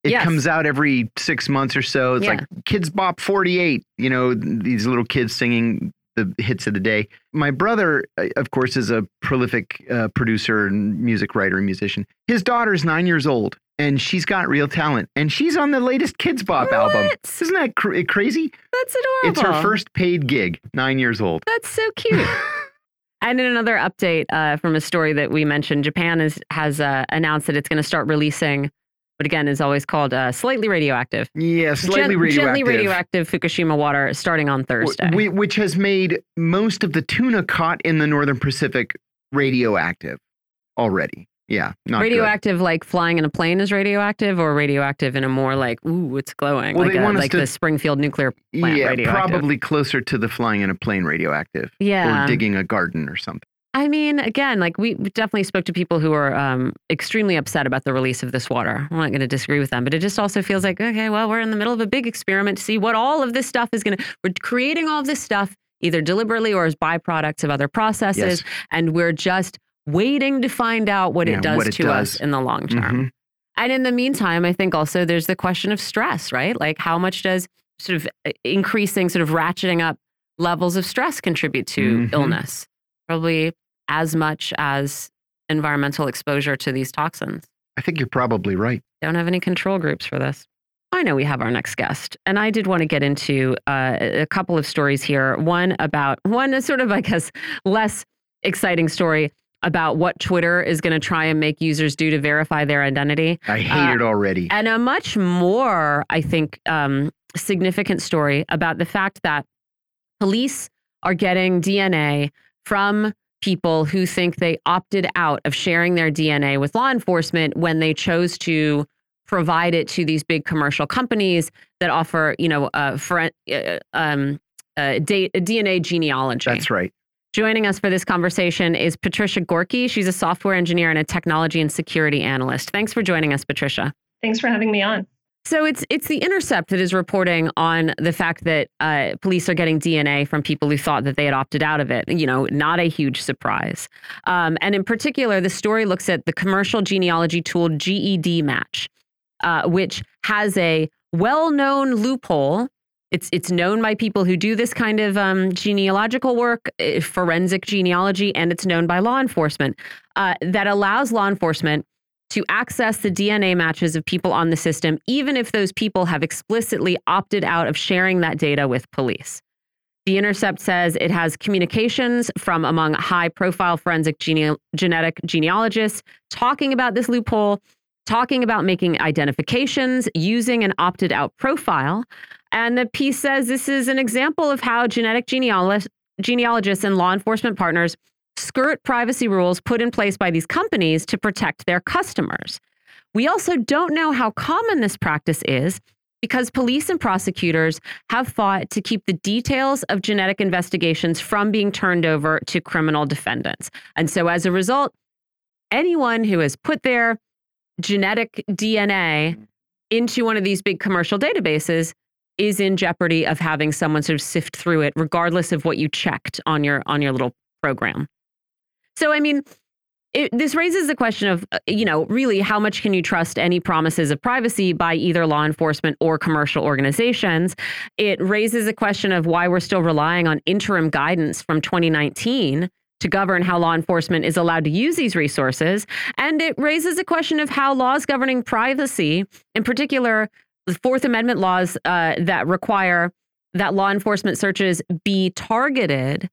It Yes. comes out every six months or so. It's Yeah. like Kidz Bop 48, you know, these little kids singing the hits of the day. My brother, uh, of course, is a prolific uh, producer and music writer and musician. His daughter's nine years old and she's got real talent and she's on the latest Kidz Bop album. Isn't that cr crazy? that's adorable. It's her first paid gig, nine years old. That's so cute. and in another update uh, from a story that we mentioned, Japan is, has uh, announced that it's going to start releasing what again is always called uh, slightly radioactive. Yeah, slightly Gen- radioactive. Gently radioactive Fukushima water starting on Thursday. Wh- which has made most of the tuna caught in the northern Pacific radioactive already. Yeah, not good. radioactive, like flying in a plane, is radioactive, or radioactive in a more like, ooh, it's glowing, Well, like, they a, want like to- the Springfield nuclear plant Yeah, radioactive. probably closer to the flying in a plane radioactive Yeah. or digging a garden or something. I mean, again, like we definitely spoke to people who are um, extremely upset about the release of this water. I'm not going to disagree with them, but it just also feels like, okay, well, we're in the middle of a big experiment to see what all of this stuff is going to. We're creating all of this stuff either deliberately or as byproducts of other processes, Yes. and we're just waiting to find out what Yeah, it does what it to does. us in the long term. Mhm. And in the meantime, I think also there's the question of stress, right? Like how much does sort of uh, increasing, sort of ratcheting up levels of stress contribute to Mhm. illness? Probably as much as environmental exposure to these toxins. I think you're probably right. Don't have any control groups for this. I know we have our next guest, and I did want to get into uh, a couple of stories here. One about one is sort of, I guess, less exciting story about what Twitter is going to try and make users do to verify their identity. I hate Uh, it already. And a much more, I think, um, significant story about the fact that police are getting DNA from people who think they opted out of sharing their DNA with law enforcement when they chose to provide it to these big commercial companies that offer, you know, uh, for, uh, um, uh, DNA genealogy. That's right. Joining us for this conversation is Patricia Gorky. She's a software engineer and a technology and security analyst. Thanks for joining us, Patricia. Thanks for having me on. So it's it's the Intercept that is reporting on the fact that uh, police are getting DNA from people who thought that they had opted out of it. You know, not a huge surprise. Um, and in particular, the story looks at the commercial genealogy tool GEDmatch, uh, which has a well-known loophole it's it's known by people who do this kind of um, genealogical work, eh, forensic genealogy, and it's known by law enforcement uh, that allows law enforcement to access the DNA matches of people on the system, even if those people have explicitly opted out of sharing that data with police. The Intercept says it has communications from among high profile forensic gene genetic genealogists talking about this loophole, talking about making identifications using an opted out profile. And the piece says this is an example of how genetic genealogists and law enforcement partners skirt privacy rules put in place by these companies to protect their customers. We also don't know how common this practice is because police and prosecutors have fought to keep the details of genetic investigations from being turned over to criminal defendants. And so as a result, anyone who has put their genetic DNA into one of these big commercial databases is in jeopardy of having someone sort of sift through it regardless of what you checked on your on your little program. So I mean, it, this raises the question of, uh, you know, really how much can you trust any promises of privacy by either law enforcement or commercial organizations? It raises a question of why we're still relying on interim guidance from 2019 to govern how law enforcement is allowed to use these resources. And it raises a question of how laws governing privacy, in particular, the Fourth Amendment laws uh, that require that law enforcement searches be targeted,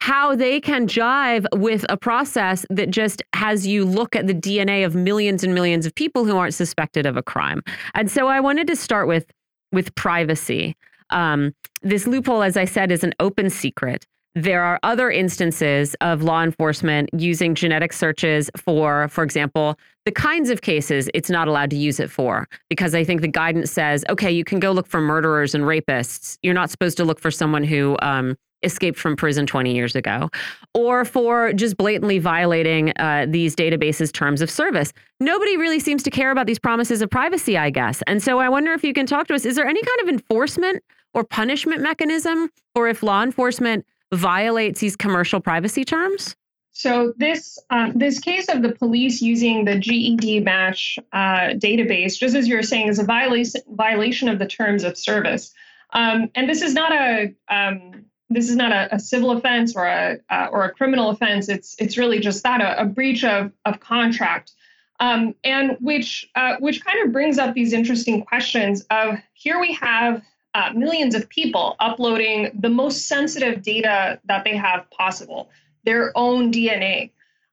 how they can jive with a process that just has you look at the DNA of millions and millions of people who aren't suspected of a crime. And so I wanted to start with with privacy. Um, this loophole, as I said, is an open secret. There are other instances of law enforcement using genetic searches for, for example, the kinds of cases it's not allowed to use it for. Because I think the guidance says, okay, you can go look for murderers and rapists. You're not supposed to look for someone who um, escaped from prison 20 years ago, or for just blatantly violating uh, these databases' terms of service. Nobody really seems to care about these promises of privacy, I guess. And so I wonder if you can talk to us. Is there any kind of enforcement or punishment mechanism, or if law enforcement violates these commercial privacy terms? So this um, this case of the police using the GEDmatch uh, database, just as you were saying, is a violation violation of the terms of service. Um, and this is not a um, this is not a, a civil offense or a uh, or a criminal offense. It's it's really just that a, a breach of of contract, um, and which uh, which kind of brings up these interesting questions of here we have uh, millions of people uploading the most sensitive data that they have possible, their own DNA,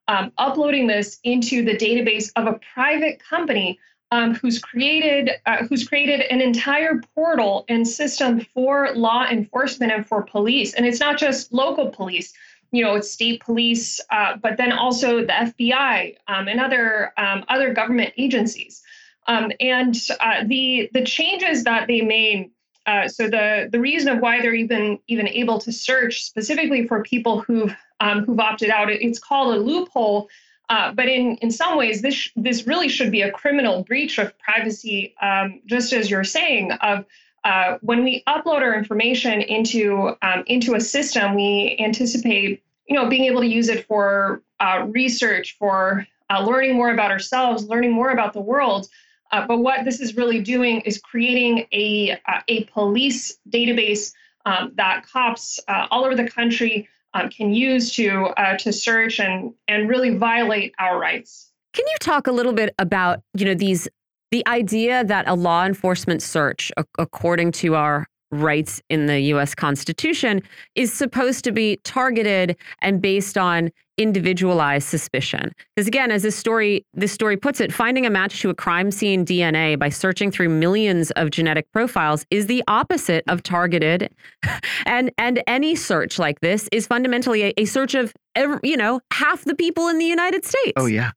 um, uploading this into the database of a private company um, who's created uh, who's created an entire portal and system for law enforcement and for police. And it's not just local police. You know, it's state police, uh, but then also the FBI um, and other um, other government agencies. Um, and uh, the the changes that they made uh, so the the reason of why they're even even able to search specifically for people who've um, who've opted out, it's called a loophole. Uh, but in in some ways, this this really should be a criminal breach of privacy, um, just as you're saying. Of uh, when we upload our information into um, into a system, we anticipate you know being able to use it for uh, research, for uh, learning more about ourselves, learning more about the world. Uh, but what this is really doing is creating a, uh, a police database um, that cops all over the country um, can use to, uh, to search and, and really violate our rights. Can you talk a little bit about, you know, these the idea that a law enforcement search, according to our rights in the US Constitution is supposed to be targeted and based on individualized suspicion. Because again, as this story this story puts it, finding a match to a crime scene DNA by searching through millions of genetic profiles is the opposite of targeted. and and any search like this is fundamentally a, a search of every, you know half the people in the United States. Oh yeah.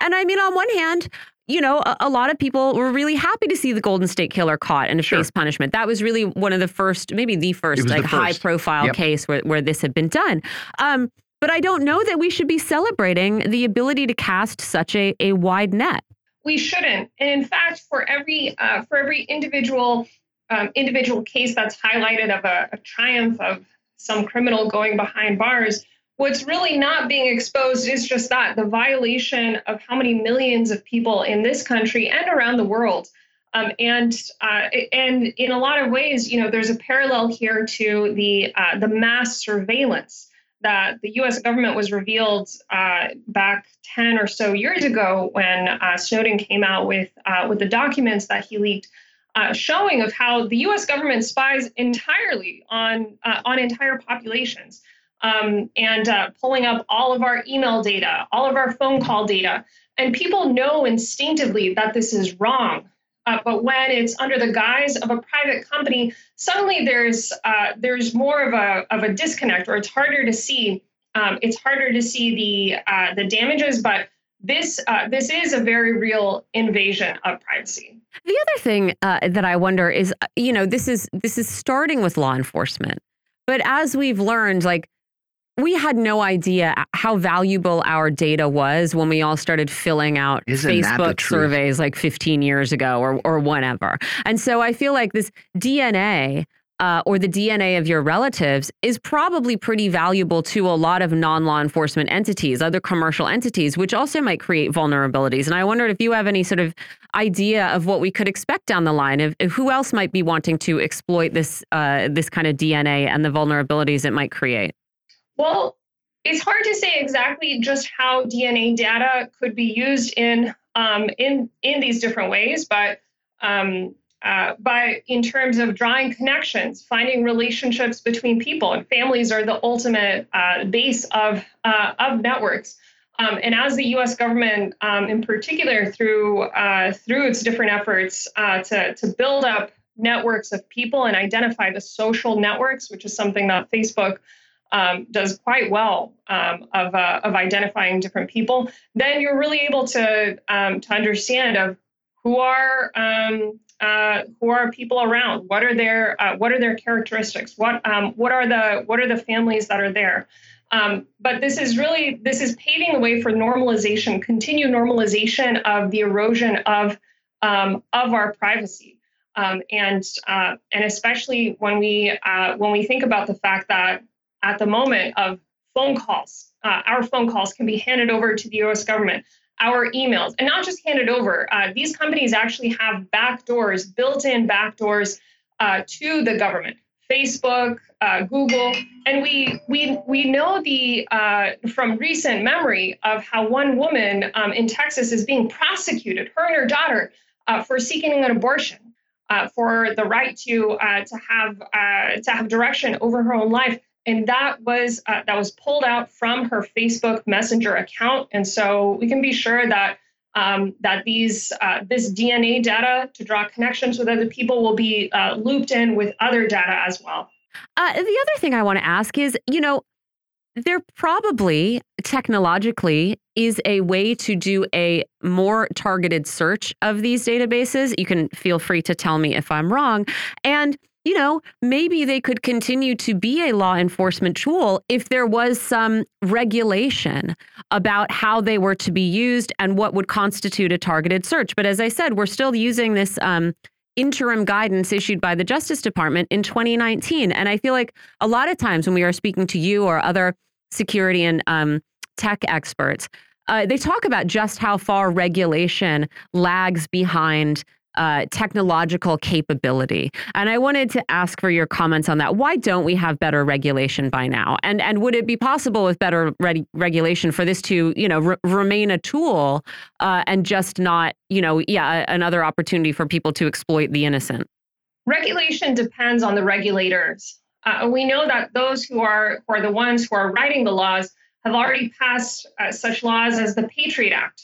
And I mean, on one hand, you know, a, a, lot of people were really happy to see the Golden State Killer caught and sure. face punishment. That was really one of the first, maybe the first, like high profile yep. case where, where this had been done. Um, but I don't know that we should be celebrating the ability to cast such a, a wide net. We shouldn't. And in fact, for every uh, for every individual um, individual case that's highlighted of a, a triumph of some criminal going behind bars, what's really not being exposed is just that the violation of how many millions of people in this country and around the world. Um, and uh, and in a lot of ways, you know, there's a parallel here to the uh, the mass surveillance that the U.S. government was revealed uh, back 10 or so years ago when uh, Snowden came out with uh, with the documents that he leaked, uh, showing of how the U.S. government spies entirely on uh, on entire populations. Um, and uh, pulling up all of our email data, all of our phone call data. And people know instinctively that this is wrong. Uh, but when it's under the guise of a private company, suddenly there's uh, there's more of a of a disconnect, or it's harder to see. Um, it's harder to see the uh, the damages, but this uh, this is a very real invasion of privacy. The other thing uh, that I wonder is, uh, you know, this is this is starting with law enforcement, but as we've learned, like we had no idea how valuable our data was when we all started filling out Isn't Facebook surveys like 15 years ago or, or whatever. And so I feel like this DNA uh, or the DNA of your relatives is probably pretty valuable to a lot of non law enforcement entities, other commercial entities, which also might create vulnerabilities. And I wondered if you have any sort of idea of what we could expect down the line, of, of who else might be wanting to exploit this uh, this kind of DNA and the vulnerabilities it might create. Well, it's hard to say exactly just how DNA data could be used in um, in in these different ways, but um, uh, but in terms of drawing connections, finding relationships between people and families are the ultimate uh, base of uh, of networks. Um, and as the U.S. government, um, in particular, through uh, through its different efforts uh, to to build up networks of people and identify the social networks, which is something that Facebook um, does quite well um, of, uh, of identifying different people, then you're really able to um, to understand of who are um, uh, who are people around, what are their uh, what are their characteristics, what um, what are the what are the families that are there. Um, but this is really this is paving the way for normalization, continued normalization of the erosion of of our privacy. And uh, and especially when we uh, when we think about the fact that at the moment of phone calls. Uh, our phone calls can be handed over to the US government. Our emails, and not just handed over, uh, these companies actually have backdoors, built in backdoors uh, to the government. Facebook, uh, Google, and we we we know the uh, from recent memory of how one woman um, in Texas is being prosecuted, her and her daughter, uh, for seeking an abortion. For the right to to have to have direction over her own life and that was uh, that was pulled out from her Facebook Messenger account. And so we can be sure that um, that these uh, this DNA data to draw connections with other people will be uh, looped in with other data as well. Uh, the other thing I want to ask is, you know, there probably technologically is a way to do a more targeted search of these databases. You can feel free to tell me if I'm wrong. And you know, maybe they could continue to be a law enforcement tool if there was some regulation about how they were to be used and what would constitute a targeted search. But as I said, we're still using this um, interim guidance issued by the Justice Department in 2019. And I feel like a lot of times when we are speaking to you or other security and um, tech experts, uh, they talk about just how far regulation lags behind uh, technological capability. And I wanted to ask for your comments on that. Why don't we have better regulation by now? And and would it be possible with better regulation for this to you know re remain a tool uh, and just not you know yeah another opportunity for people to exploit the innocent? regulation depends on the regulators. Uh, we know that those who are who are the ones who are writing the laws have already passed uh, such laws as the Patriot Act,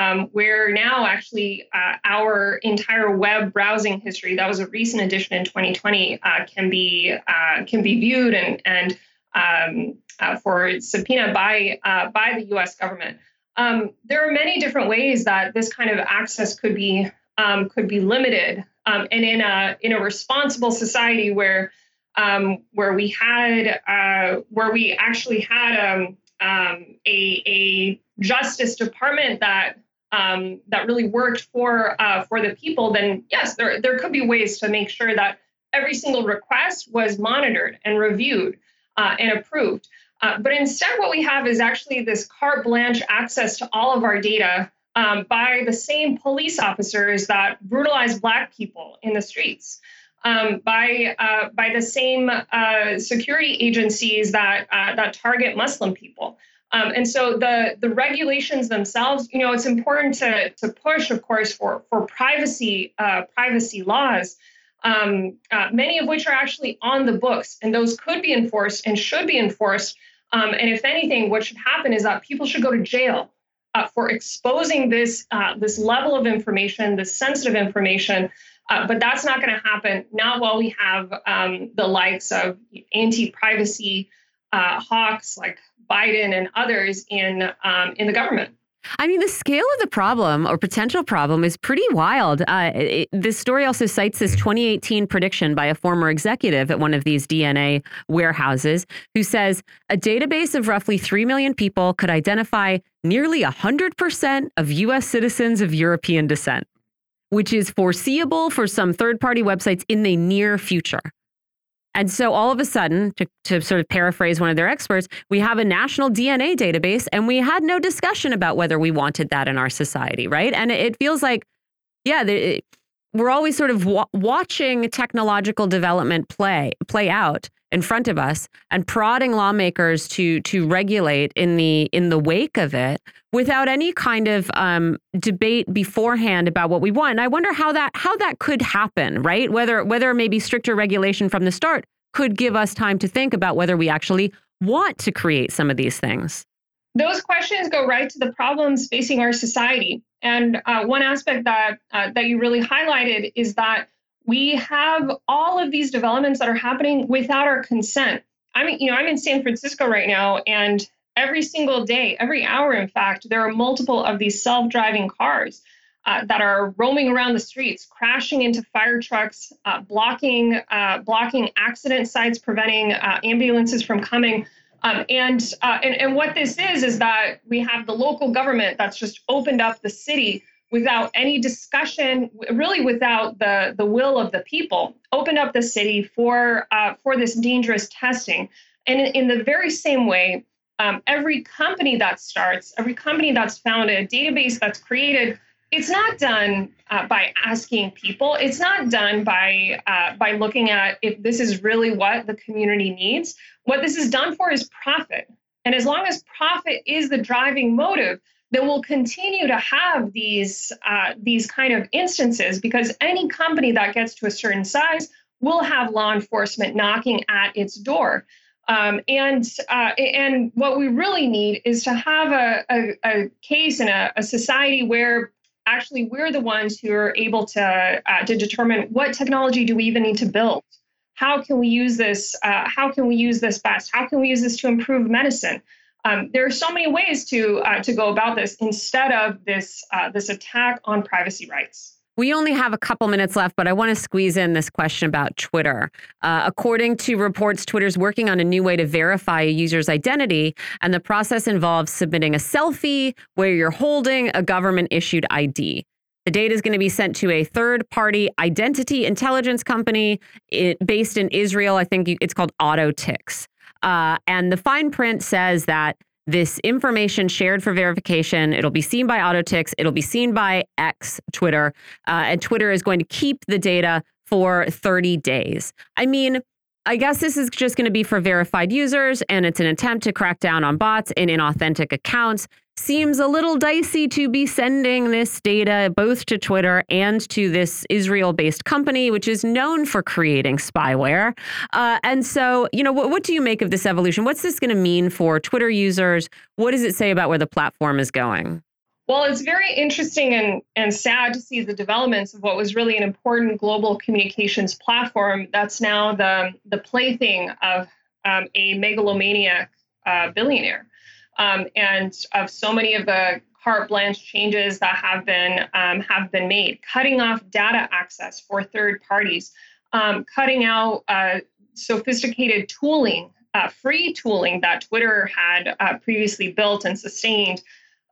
um, where now actually uh, our entire web browsing history that was a recent addition in 2020 uh, can be uh, can be viewed and and um, uh, for subpoena by by the U.S. government. Um, there are many different ways that this kind of access could be um, could be limited, um, and in a in a responsible society where um, where we had uh, where we actually had a, a justice department that um, that really worked for uh, for the people, then yes, there there could be ways to make sure that every single request was monitored and reviewed uh, and approved. Uh, but instead, what we have is actually this carte blanche access to all of our data um, by the same police officers that brutalize Black people in the streets, um, by uh, by the same uh, security agencies that uh, that target Muslim people. Um, and so the the regulations themselves, you know, it's important to to push, of course, for for privacy uh, privacy laws. Um, uh, many of which are actually on the books, and those could be enforced and should be enforced. Um, and if anything, what should happen is that people should go to jail uh, for exposing this uh, this level of information, this sensitive information. Uh, but that's not going to happen. Not while we have um, the likes of anti-privacy uh, hawks like Biden and others in um, in the government. I mean, the scale of the problem or potential problem is pretty wild. Uh, it, this story also cites this 2018 prediction by a former executive at one of these DNA warehouses who says a database of roughly 3 million people could identify nearly 100% of U.S. citizens of European descent, which is foreseeable for some third party websites in the near future. And so all of a sudden, to, to sort of paraphrase one of their experts, we have a national DNA database and we had no discussion about whether we wanted that in our society, right? And it, feels like, yeah, the, we're always sort of wa watching technological development play play out in front of us and prodding lawmakers to to regulate in the in the wake of it without any kind of um, debate beforehand about what we want. And I wonder how that how that could happen, right? Whether whether maybe stricter regulation from the start could give us time to think about whether we actually want to create some of these things. Those questions go right to the problems facing our society. And uh, one aspect that uh, that you really highlighted is that we have all of these developments that are happening without our consent. I mean, you know, I'm in San Francisco right now, and every single day, every hour, in fact, there are multiple of these self-driving cars uh, that are roaming around the streets, crashing into fire trucks, uh, blocking uh, blocking accident sites, preventing uh, ambulances from coming. Um, and, uh, and and what this is is that we have the local government that's just opened up the city without any discussion, really without the, the will of the people, opened up the city for, uh, for this dangerous testing. And in, in the very same way, um, every company that starts, every company that's founded, a database that's created, it's not done uh, by asking people. It's not done by uh, by looking at if this is really what the community needs. What this is done for is profit, and as long as profit is the driving motive, then we'll continue to have these uh, these kind of instances because any company that gets to a certain size will have law enforcement knocking at its door. Um, and uh, and what we really need is to have a, a, a case in a, a, society where actually we're the ones who are able to uh, to determine what technology do we even need to build. How can we use this? Uh, how can we use this best? How can we use this to improve medicine? Um, there are so many ways to uh, to go about this instead of this uh, this attack on privacy rights. We only have a couple minutes left, but I want to squeeze in this question about Twitter. Uh, according to reports, Twitter's working on a new way to verify a user's identity, and the process involves submitting a selfie where you're holding a government issued ID. The data is going to be sent to a third party identity intelligence company it, based in Israel. I think it's called AU10TIX. Uh, and the fine print says that this information shared for verification, it'll be seen by AU10TIX, it'll be seen by X, Twitter, uh, and Twitter is going to keep the data for 30 days. I mean, I guess this is just going to be for verified users, and it's an attempt to crack down on bots and inauthentic accounts. Seems a little dicey to be sending this data both to Twitter and to this Israel based company, which is known for creating spyware. Uh, and so, you know, what, what do you make of this evolution? What's this going to mean for Twitter users? What does it say about where the platform is going? Well, it's very interesting and, and sad to see the developments of what was really an important global communications platform that's now the, the plaything of um, a megalomaniac uh, billionaire. Um, and of so many of the carte blanche changes that have been um, have been made, cutting off data access for third parties, um, cutting out uh, sophisticated tooling, uh, free tooling that Twitter had uh, previously built and sustained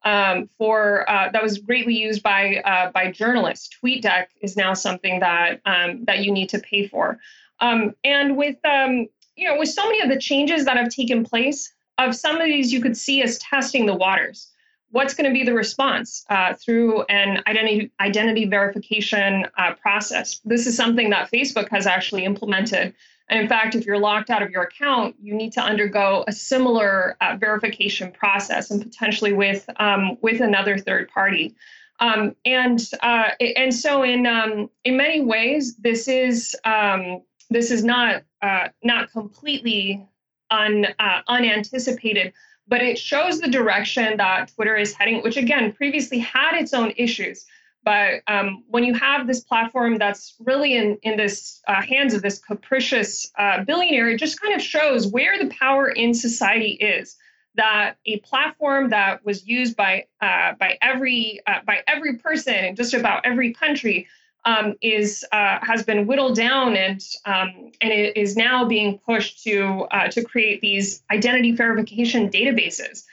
um, for uh, that was greatly used by uh, by journalists. TweetDeck is now something that um, that you need to pay for, um, and with um, you know with so many of the changes that have taken place, of some of these you could see as testing the waters. What's going to be the response uh, through an identity identity verification uh, process? This is something that Facebook has actually implemented and in fact, if you're locked out of your account, you need to undergo a similar uh, verification process and potentially with um, with another third party. Um, and uh, and so in um, in many ways, this is um, this is not uh, not completely un, uh, unanticipated, but it shows the direction that Twitter is heading, which again previously had its own issues. But um, when you have this platform that's really in, in this uh, hands of this capricious uh, billionaire, it just kind of shows where the power in society is. That a platform that was used by uh, by every uh, by every person in just about every country um, is uh, has been whittled down and um, and it is now being pushed to uh, to create these identity verification databases.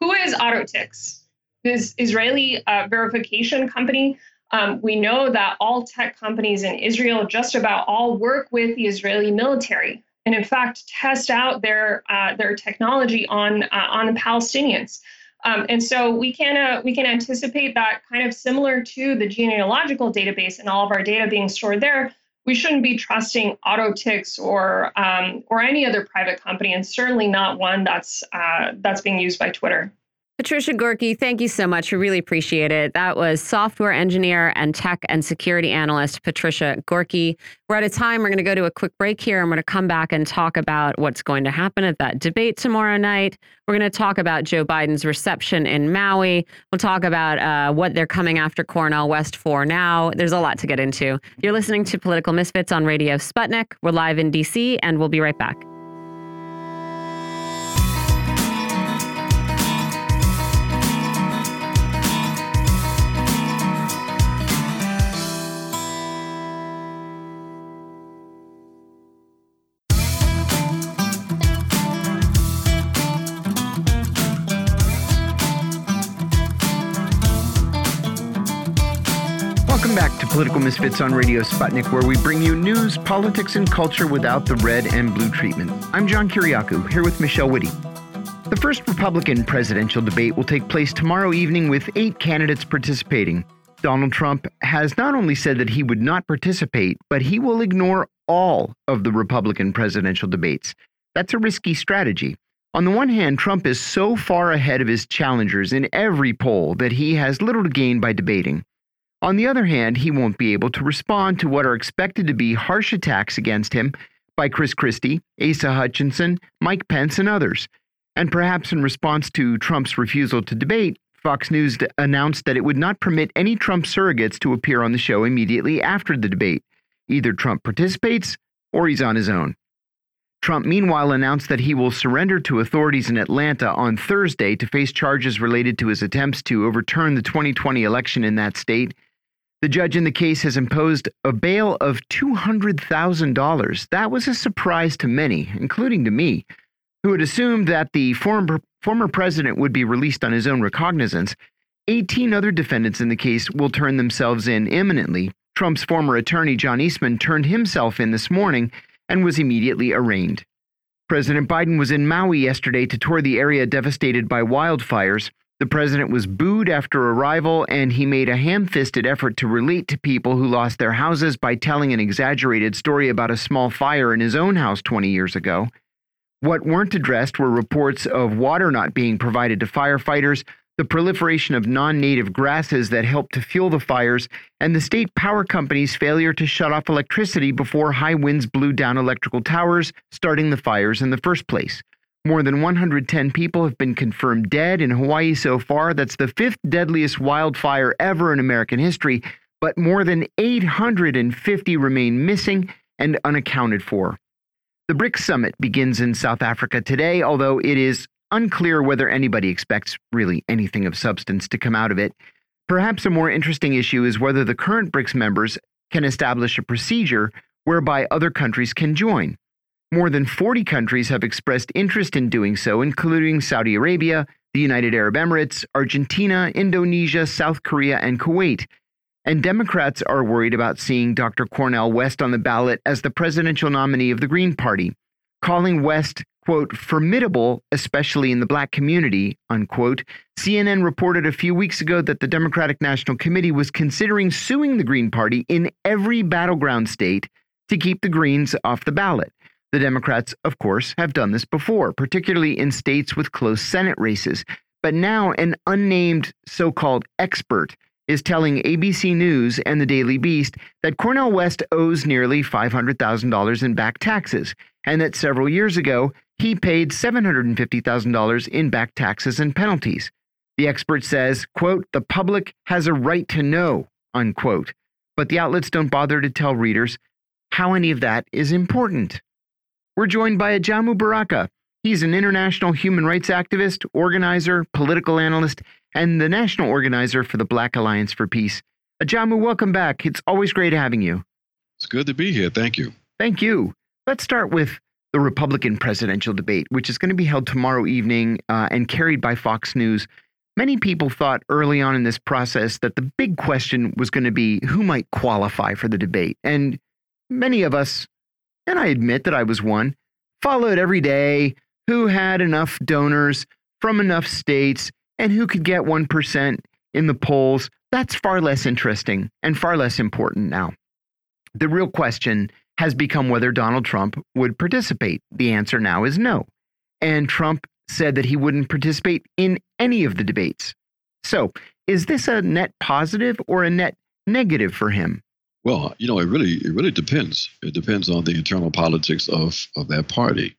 Who is AU10TIX? this Israeli uh, verification company. Um, we know that all tech companies in Israel just about all work with the Israeli military, and in fact test out their uh, their technology on uh, on the Palestinians. Um, and so we can uh, we can anticipate that kind of similar to the genealogical database and all of our data being stored there. We shouldn't be trusting AU10TIX or um, or any other private company, and certainly not one that's uh, that's being used by Twitter. Patricia Gorky, thank you so much. We really appreciate it. That was software engineer and tech and security analyst Patricia Gorky. We're at a time, we're going to go to a quick break here. I'm going to come back and talk about what's going to happen at that debate tomorrow night. We're going to talk about Joe Biden's reception in Maui. We'll talk about uh, what they're coming after Cornel West for now. There's a lot to get into. You're listening to Political Misfits on Radio Sputnik. We're live in DC, and we'll be right back. Political Misfits on Radio Sputnik, where we bring you news, politics, and culture without the red and blue treatment. I'm John Kiriakou, here with Michelle Witte. The first Republican presidential debate will take place tomorrow evening with eight candidates participating. Donald Trump has not only said that he would not participate, but he will ignore all of the Republican presidential debates. That's a risky strategy. On the one hand, Trump is so far ahead of his challengers in every poll that he has little to gain by debating. On the other hand, he won't be able to respond to what are expected to be harsh attacks against him by Chris Christie, Asa Hutchinson, Mike Pence, and others. And perhaps in response to Trump's refusal to debate, Fox News announced that it would not permit any Trump surrogates to appear on the show immediately after the debate. Either Trump participates or he's on his own. Trump, meanwhile, announced that he will surrender to authorities in Atlanta on Thursday to face charges related to his attempts to overturn the 2020 election in that state the judge in the case has imposed a bail of $200,000. That was a surprise to many, including to me, who had assumed that the former, former president would be released on his own recognizance. 18 other defendants in the case will turn themselves in imminently. Trump's former attorney, John Eastman, turned himself in this morning and was immediately arraigned. President Biden was in Maui yesterday to tour the area devastated by wildfires. The president was booed after arrival, and he made a ham fisted effort to relate to people who lost their houses by telling an exaggerated story about a small fire in his own house 20 years ago. What weren't addressed were reports of water not being provided to firefighters, the proliferation of non native grasses that helped to fuel the fires, and the state power company's failure to shut off electricity before high winds blew down electrical towers, starting the fires in the first place. More than 110 people have been confirmed dead in Hawaii so far. That's the fifth deadliest wildfire ever in American history, but more than 850 remain missing and unaccounted for. The BRICS summit begins in South Africa today, although it is unclear whether anybody expects really anything of substance to come out of it. Perhaps a more interesting issue is whether the current BRICS members can establish a procedure whereby other countries can join. More than 40 countries have expressed interest in doing so, including Saudi Arabia, the United Arab Emirates, Argentina, Indonesia, South Korea, and Kuwait. And Democrats are worried about seeing Dr. Cornel West on the ballot as the presidential nominee of the Green Party, calling West, quote, formidable, especially in the black community, unquote. CNN reported a few weeks ago that the Democratic National Committee was considering suing the Green Party in every battleground state to keep the Greens off the ballot. The Democrats, of course, have done this before, particularly in states with close Senate races. But now an unnamed so called expert is telling ABC News and the Daily Beast that Cornel West owes nearly $500,000 in back taxes, and that several years ago he paid $750,000 in back taxes and penalties. The expert says, quote, the public has a right to know, unquote. But the outlets don't bother to tell readers how any of that is important. We're joined by Ajamu Baraka. He's an international human rights activist, organizer, political analyst, and the national organizer for the Black Alliance for Peace. Ajamu, welcome back. It's always great having you. It's good to be here. Thank you. Thank you. Let's start with the Republican presidential debate, which is going to be held tomorrow evening uh, and carried by Fox News. Many people thought early on in this process that the big question was going to be who might qualify for the debate. And many of us and I admit that I was one, followed every day who had enough donors from enough states and who could get 1% in the polls. That's far less interesting and far less important now. The real question has become whether Donald Trump would participate. The answer now is no. And Trump said that he wouldn't participate in any of the debates. So, is this a net positive or a net negative for him? Well, you know, it really it really depends. It depends on the internal politics of of that party.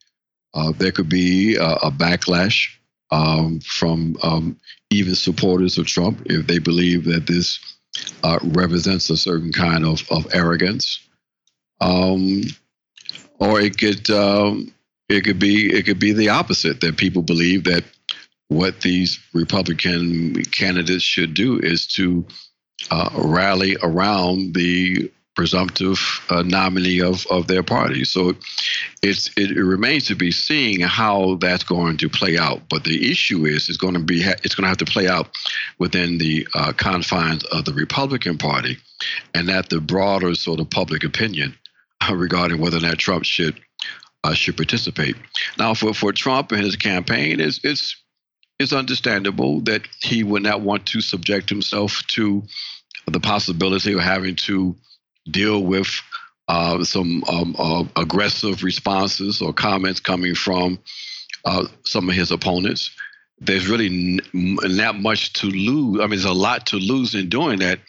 Uh, there could be a, a backlash um, from um, even supporters of Trump if they believe that this uh, represents a certain kind of of arrogance, um, or it could um, it could be it could be the opposite that people believe that what these Republican candidates should do is to uh, rally around the presumptive uh, nominee of, of their party. So it's it, it, remains to be seen how that's going to play out. But the issue is it's going to be it's going to have to play out within the uh, confines of the Republican Party, and that the broader sort of public opinion regarding whether or not Trump should uh, should participate. Now, for for Trump and his campaign, it's it's it's understandable that he would not want to subject himself to the possibility of having to deal with uh, some um, uh, aggressive responses or comments coming from uh, some of his opponents. There's really n- not much to lose. I mean, there's a lot to lose in doing that,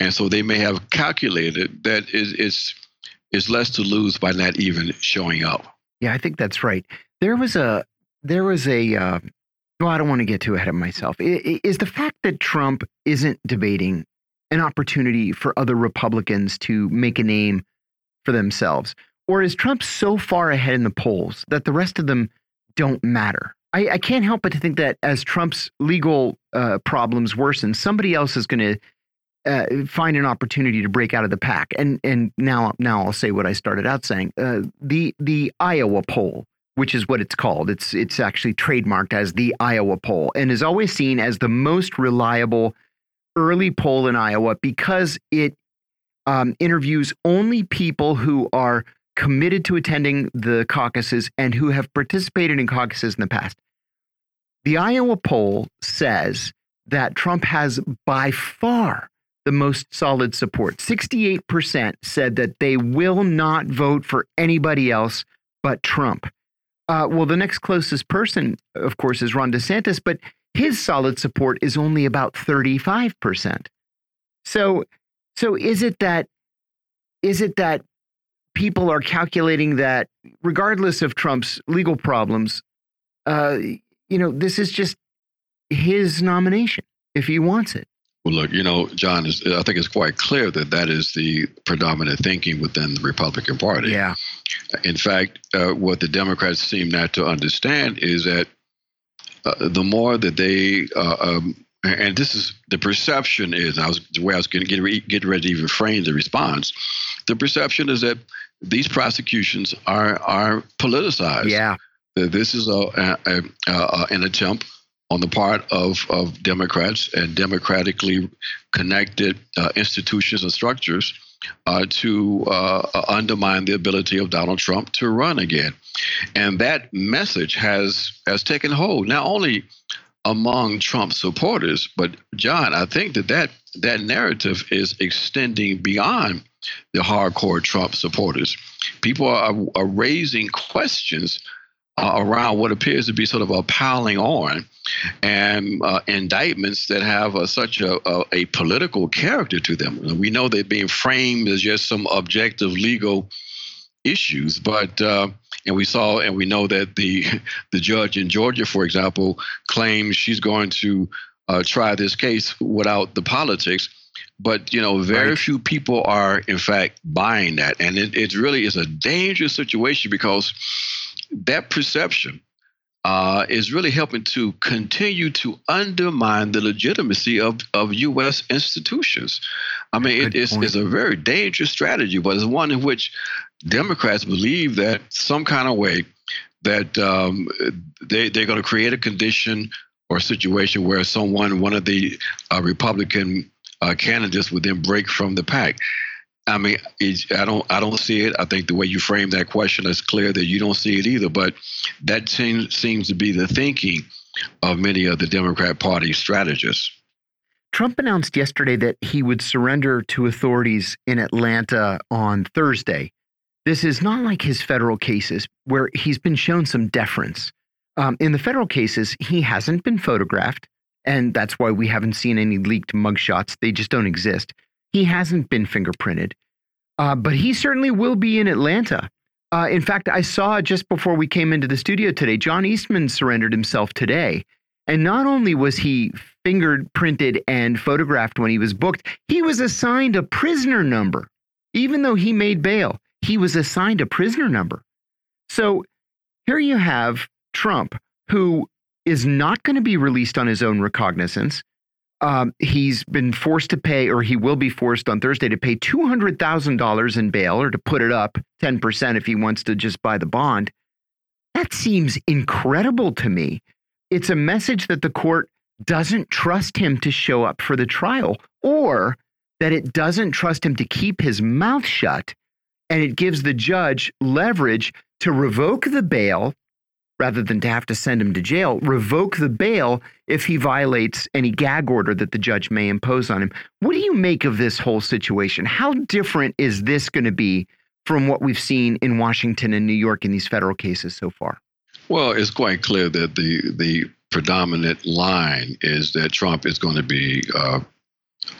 and so they may have calculated that it's it's less to lose by not even showing up. Yeah, I think that's right. There was a there was a uh, well, I don't want to get too ahead of myself. Is the fact that Trump isn't debating an opportunity for other Republicans to make a name for themselves? Or is Trump so far ahead in the polls that the rest of them don't matter? I, I can't help but to think that as Trump's legal uh, problems worsen, somebody else is going to uh, find an opportunity to break out of the pack. And and now now I'll say what I started out saying. Uh, the the Iowa poll which is what it's called. It's it's actually trademarked as the Iowa poll and is always seen as the most reliable early poll in Iowa because it um, interviews only people who are committed to attending the caucuses and who have participated in caucuses in the past. The Iowa poll says that Trump has by far the most solid support. 68% said that they will not vote for anybody else but Trump. Uh, well, the next closest person, of course, is Ron DeSantis, but his solid support is only about 35%. So so is it that is it that people are calculating that regardless of Trump's legal problems, uh, you know, this is just his nomination if he wants it. Well, look, you know, John, is, I think it's quite clear that that is the predominant thinking within the Republican Party. Yeah. In fact, uh, what the Democrats seem not to understand is that uh, the more that they, uh, um, and this is the perception is, I was the way I was going to get, get ready to even frame the response. The perception is that these prosecutions are are politicized. Yeah. This is a, a, a, a an attempt on the part of, of Democrats and democratically connected uh, institutions and structures uh, to uh, undermine the ability of Donald Trump to run again. And that message has has taken hold not only among Trump supporters, but John, I think that that, that narrative is extending beyond the hardcore Trump supporters. People are, are raising questions uh, around what appears to be sort of a piling on and uh, indictments that have a, such a, a, a, political character to them. We know they're being framed as just some objective legal issues, but uh, and we saw and we know that the the judge in Georgia, for example, claims she's going to uh, try this case without the politics. But you know, very right. few people are in fact buying that, and it, it really is a dangerous situation because that perception uh, is really helping to continue to undermine the legitimacy of, of U.S. institutions. I mean, it, it's, it's, a very dangerous strategy, but it's one in which Democrats believe that some kind of way that um, they, they're going to create a condition or a situation where someone, one of the uh, Republican uh, candidates, would then break from the pack. I mean, I don't, I don't see it. I think the way you frame that question is clear that you don't see it either. But that seems seems to be the thinking of many of the Democrat Party strategists. Trump announced yesterday that he would surrender to authorities in Atlanta on Thursday. This is not like his federal cases where he's been shown some deference. Um, in the federal cases, he hasn't been photographed, and that's why we haven't seen any leaked mugshots. They just don't exist. He hasn't been fingerprinted, uh, but he certainly will be in Atlanta. Uh, in fact, I saw just before we came into the studio today, John Eastman surrendered himself today. And not only was he fingerprinted and photographed when he was booked, he was assigned a prisoner number. Even though he made bail, he was assigned a prisoner number. So here you have Trump, who is not going to be released on his own recognizance um, he's been forced to pay, or he will be forced on Thursday to pay $200,000 in bail or to put it up 10% if he wants to just buy the bond. That seems incredible to me. It's a message that the court doesn't trust him to show up for the trial or that it doesn't trust him to keep his mouth shut. And it gives the judge leverage to revoke the bail rather than to have to send him to jail, revoke the bail if he violates any gag order that the judge may impose on him. What do you make of this whole situation? How different is this going to be from what we've seen in Washington and New York in these federal cases so far? Well, it's quite clear that the the predominant line is that Trump is going to be uh,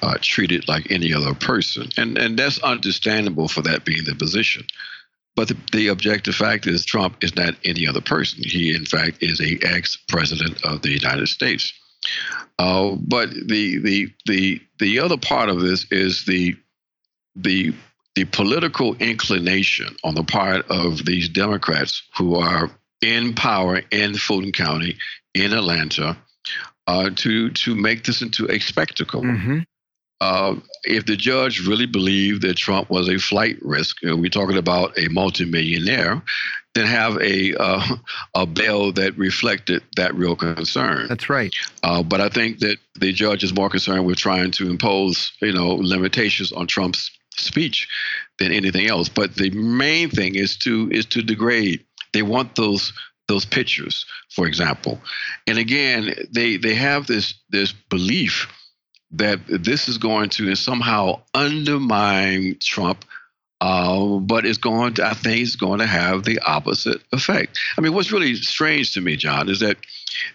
uh, treated like any other person, and and that's understandable for that being the position. But the, the, objective fact is Trump is not any other person. He, in fact, is a ex-president of the United States. Uh, but the the the the other part of this is the the the political inclination on the part of these Democrats who are in power in Fulton County, in Atlanta, uh, to to make this into a spectacle. Mm -hmm. Uh, if the judge really believed that Trump was a flight risk, know, we're talking about a multimillionaire, then have a uh, a bail that reflected that real concern. That's right. Uh, but I think that the judge is more concerned with trying to impose, you know, limitations on Trump's speech than anything else. But the main thing is to is to degrade. They want those those pictures, for example. And again, they they have this this belief that this is going to somehow undermine Trump Uh, but it's going to, I think it's going to have the opposite effect. I mean, what's really strange to me, John, is that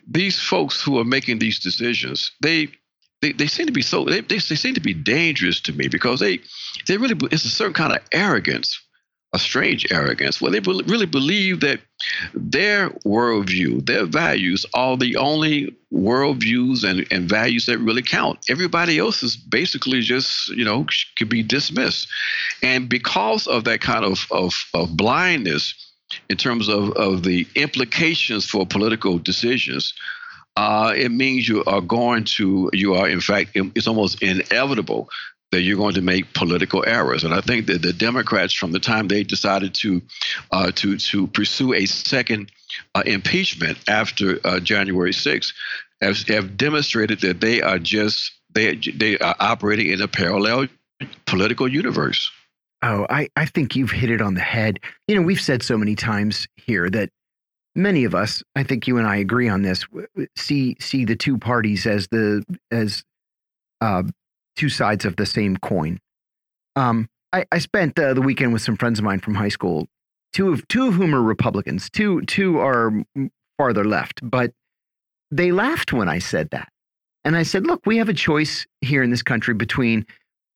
these folks who are making these decisions, they they, they seem to be so they, they, they seem to be dangerous to me because they they really it's a certain kind of arrogance a strange arrogance where they really believe that their worldview, their values are the only worldviews and, and values that really count. Everybody else is basically just, you know, could be dismissed. And because of that kind of, of, of blindness in terms of, of the implications for political decisions, uh, it means you are going to, you are, in fact, it's almost inevitable that you're going to make political errors. And I think that the Democrats, from the time they decided to uh, to to pursue a second uh, impeachment after uh, January 6th, have, have demonstrated that they are just they they are operating in a parallel political universe. Oh, I, I think you've hit it on the head. You know, we've said so many times here that many of us, I think you and I agree on this, see see the two parties as the as uh, two sides of the same coin. Um, I, I spent uh, the weekend with some friends of mine from high school, two of two of whom are Republicans, two two are farther left, but they laughed when I said that. And I said, look, we have a choice here in this country between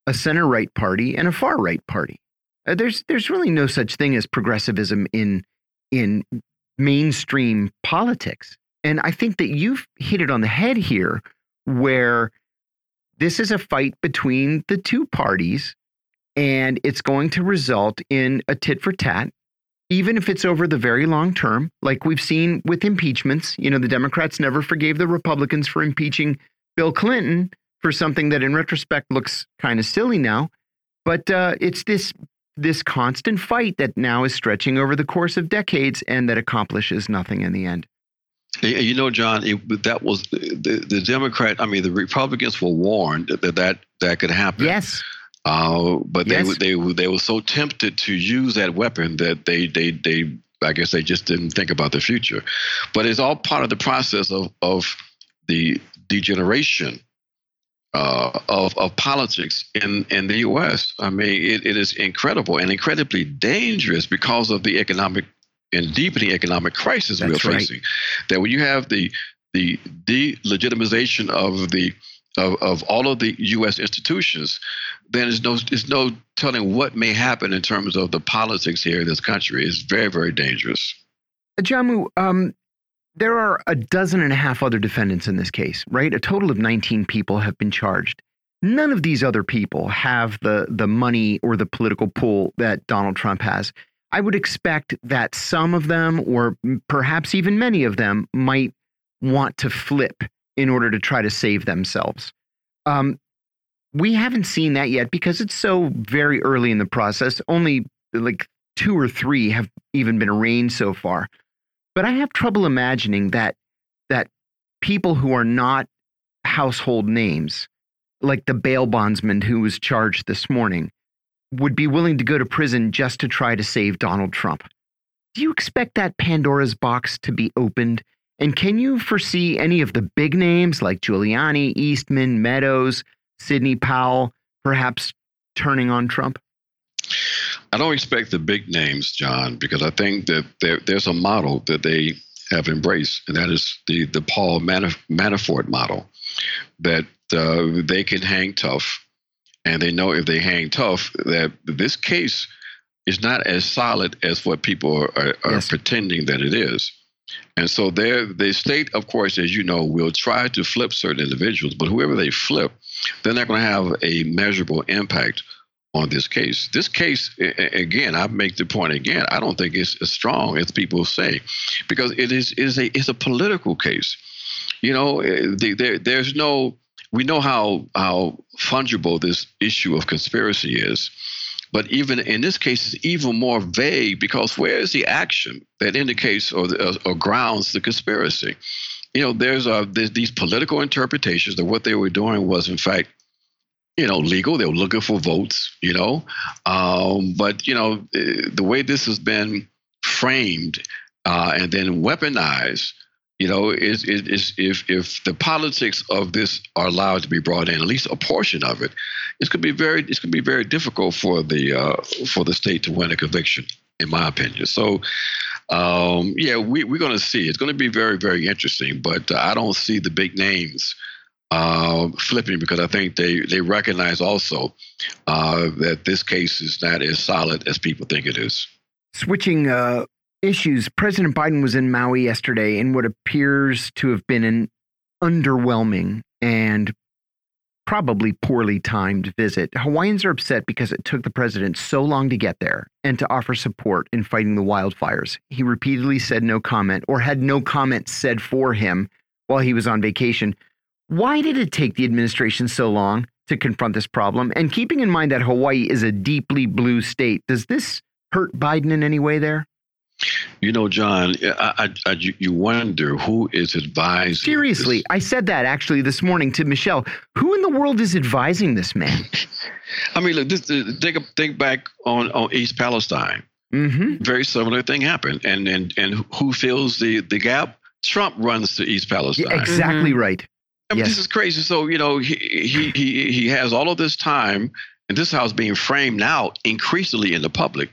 a center right party and a far right party. Uh, there's there's really no such thing as progressivism in in mainstream politics. And I think that you've hit it on the head here where this is a fight between the two parties, and it's going to result in a tit for tat, even if it's over the very long term, like we've seen with impeachments. You know, the Democrats never forgave the Republicans for impeaching Bill Clinton for something that, in retrospect, looks kind of silly now. But uh, it's this this constant fight that now is stretching over the course of decades and that accomplishes nothing in the end. You know, John, it, that was the, the Democrat. I mean, the Republicans were warned that that, that could happen. Yes. Uh, but yes. they they they were so tempted to use that weapon that they they they I guess they just didn't think about the future. But it's all part of the process of of the degeneration uh, of of politics in in the U.S. I mean, it, it is incredible and incredibly dangerous because of the economic and deepening economic crisis That's we're right. facing. That when you have the the delegitimization of the of, of all of the U.S. institutions, then there's no there's no telling what may happen in terms of the politics here in this country. It's very very dangerous. Jamu, um, there are a dozen and a half other defendants in this case, right? A total of 19 people have been charged. None of these other people have the the money or the political pull that Donald Trump has. I would expect that some of them, or perhaps even many of them, might want to flip in order to try to save themselves. Um, we haven't seen that yet because it's so very early in the process. Only like two or three have even been arraigned so far. But I have trouble imagining that that people who are not household names, like the bail bondsman who was charged this morning, would be willing to go to prison just to try to save Donald Trump. Do you expect that Pandora's box to be opened? And can you foresee any of the big names like Giuliani, Eastman, Meadows, Sidney Powell perhaps turning on Trump? I don't expect the big names, John, because I think that there, there's a model that they have embraced, and that is the the Paul Manaf- Manafort model, that uh, they can hang tough, and they know if they hang tough, that this case is not as solid as what people are, are Yes. pretending that it is. And so there, the state, of course, as you know, will try to flip certain individuals, but whoever they flip, they're not going to have a measurable impact on this case. This case, again, I make the point again. I don't think it's as strong as people say, because it is is a it's a political case. You know, eh, the, there, there's no. We know how how fungible this issue of conspiracy is, but even in this case, it's even more vague because where is the action that indicates or, or grounds the conspiracy? You know, there's, uh, there's these political interpretations that what they were doing was, in fact, you know, legal. They were looking for votes, you know. Um, but, you know, eh, the way this has been framed uh, and then weaponized you know, is, is, if if the politics of this are allowed to be brought in, at least a portion of it, it's going to be very it's going to be very difficult for the uh, for the state to win a conviction, in my opinion. So, um, yeah, we, we're going to see. It's going to be very very interesting, but uh, I don't see the big names uh, flipping because I think they they recognize also uh, that this case is not as solid as people think it is. Switching uh, issues, President Biden was in Maui yesterday in what appears to have been an underwhelming and probably poorly timed visit. Hawaiians are upset because it took the president so long to get there and to offer support in fighting the wildfires. He repeatedly said no comment or had no comment said for him while he was on vacation. Why did it take the administration so long to confront this problem? And keeping in mind that Hawaii is a deeply blue state, does this hurt Biden in any way there? You know, John, I, I, I, you wonder who is advising. Seriously, this. I said that actually this morning to Michelle. Who in the world is advising this man? I mean, look, this, uh, think think back on on East Palestine. Mm -hmm. Very similar thing happened, and and and who fills the the gap? Trump runs to East Palestine. Yeah, exactly mm -hmm. right. I mean, yes. this is crazy. So you know, he he he he has all of this time, and this house being framed now increasingly in the public.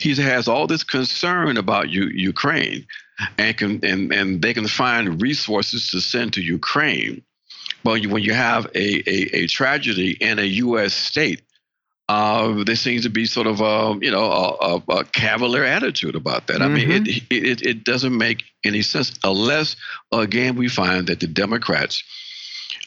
He has all this concern about U- Ukraine, and can and and they can find resources to send to Ukraine. But when you have a a, a tragedy in a U.S. state, uh, there seems to be sort of a you know a, a, a cavalier attitude about that. Mm-hmm. I mean, it, mm-hmm. it it doesn't make any sense unless again we find that the Democrats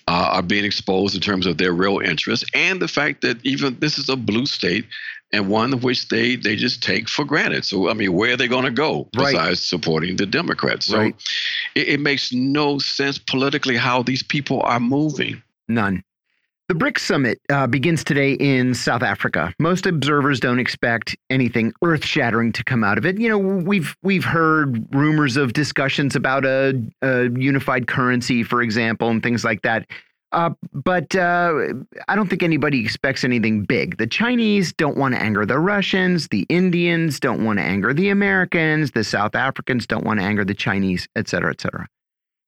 uh, are being exposed in terms of their real interests, and the fact that even this is a blue state and one which they they just take for granted. So I mean, where are they going to go besides right. supporting the Democrats? So right. it, it makes no sense politically how these people are moving. None. The BRICS summit uh, begins today in South Africa. Most observers don't expect anything earth-shattering to come out of it. You know, we've we've heard rumors of discussions about a, a unified currency, for example, and things like that. Uh, but uh, I don't think anybody expects anything big. The Chinese don't want to anger the Russians. The Indians don't want to anger the Americans. The South Africans don't want to anger the Chinese, et cetera, et cetera.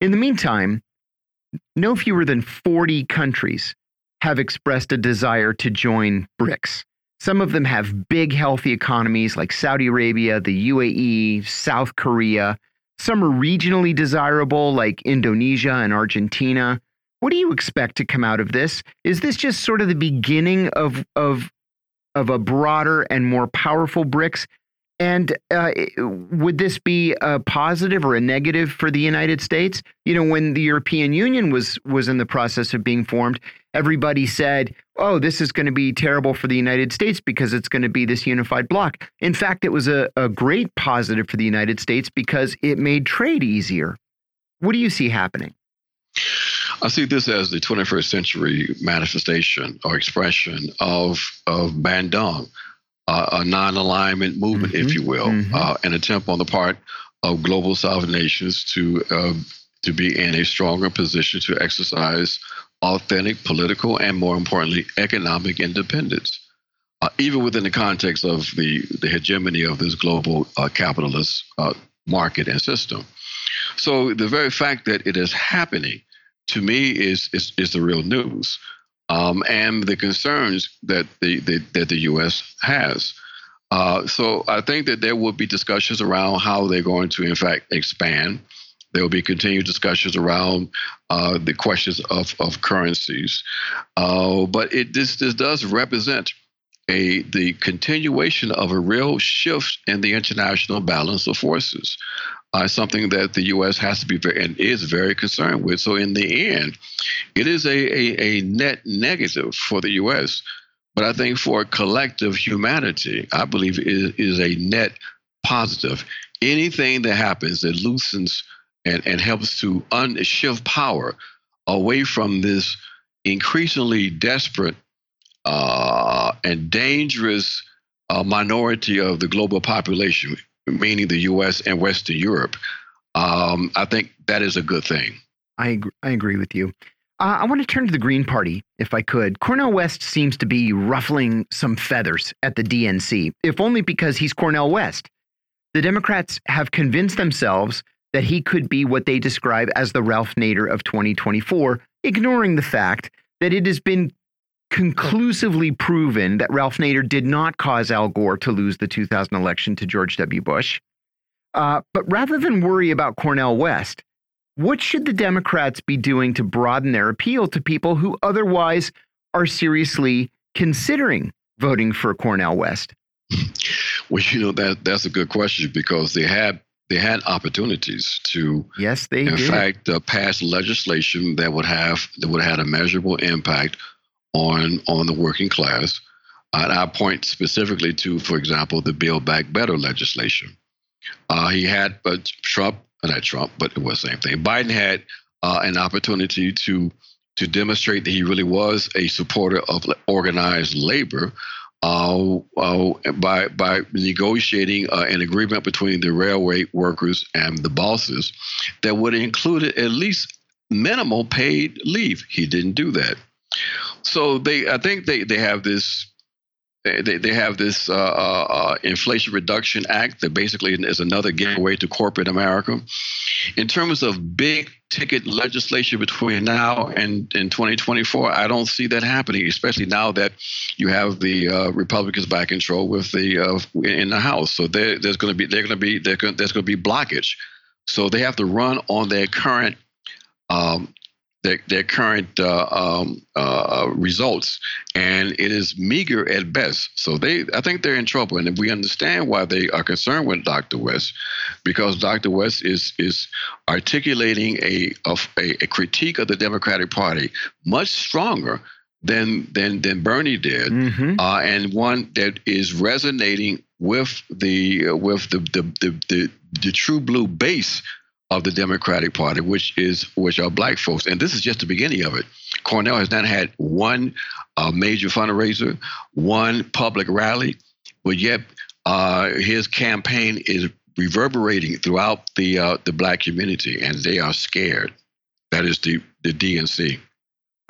In the meantime, no fewer than 40 countries have expressed a desire to join BRICS. Some of them have big, healthy economies like Saudi Arabia, the UAE, South Korea. Some are regionally desirable like Indonesia and Argentina. What do you expect to come out of this? Is this just sort of the beginning of, of, of a broader and more powerful BRICS? And uh, would this be a positive or a negative for the United States? You know, when the European Union was was in the process of being formed, everybody said, "Oh, this is going to be terrible for the United States because it's going to be this unified bloc." In fact, it was a, a great positive for the United States because it made trade easier. What do you see happening? I see this as the 21st century manifestation or expression of of Bandung uh, a non-alignment movement, mm-hmm. if you will, mm-hmm. uh, an attempt on the part of global South nations to uh, to be in a stronger position to exercise authentic political and, more importantly, economic independence, uh, even within the context of the the hegemony of this global uh, capitalist uh, market and system. So the very fact that it is happening, to me, is is, is the real news um, and the concerns that the, the that the U.S. has. Uh, so I think that there will be discussions around how they're going to, in fact, expand. There will be continued discussions around uh, the questions of, of currencies, uh, but it this this does represent a the continuation of a real shift in the international balance of forces uh, something that the U.S. has to be very and is very concerned with. So in the end, it is a, a, a net negative for the U.S. But I think for collective humanity, I believe it is a net positive. Anything that happens that loosens and, and helps to unshift power away from this increasingly desperate uh, and dangerous uh, minority of the global population meaning the U.S. and Western Europe, um, I think that is a good thing. I agree, I agree with you. Uh, I want to turn to the Green Party, if I could. Cornel West seems to be ruffling some feathers at the DNC, if only because he's Cornel West. The Democrats have convinced themselves that he could be what they describe as the Ralph Nader of 2024, ignoring the fact that it has been conclusively proven that Ralph Nader did not cause Al Gore to lose the 2000 election to George W. Bush. Uh, but rather than worry about Cornel West, what should the Democrats be doing to broaden their appeal to people who otherwise are seriously considering voting for Cornel West? Well, you know that that's a good question because they had they had opportunities to yes they in did. fact uh, pass legislation that would have that would have had a measurable impact on on the working class. And I point specifically to, for example, the Build Back Better legislation. Uh, he had, but Trump, not Trump, but it was the same thing. Biden had uh, an opportunity to to demonstrate that he really was a supporter of organized labor uh, uh, by by negotiating uh, an agreement between the railway workers and the bosses that would include at least minimal paid leave. He didn't do that. So they, I think they, they have this they, they have this uh, uh, Inflation Reduction Act that basically is another giveaway to corporate America. In terms of big ticket legislation between now and, and 2024, I don't see that happening, especially now that you have the uh, Republicans back in control with the uh, in the House. So there's going to be they're going to be there's going to be blockage. So they have to run on their current um, their, their current uh, um, uh, results, and it is meager at best. So they, I think they're in trouble, and if we understand why they are concerned with Dr. West, because Dr. West is is articulating a a, a critique of the Democratic Party much stronger than than than Bernie did, mm-hmm. uh, and one that is resonating with the uh, with the the, the the the true blue base of the Democratic Party, which is which are black folks, and this is just the beginning of it. Cornel has not had one uh, major fundraiser, one public rally, but yet uh, his campaign is reverberating throughout the uh, the black community, and they are scared. That is the the DNC.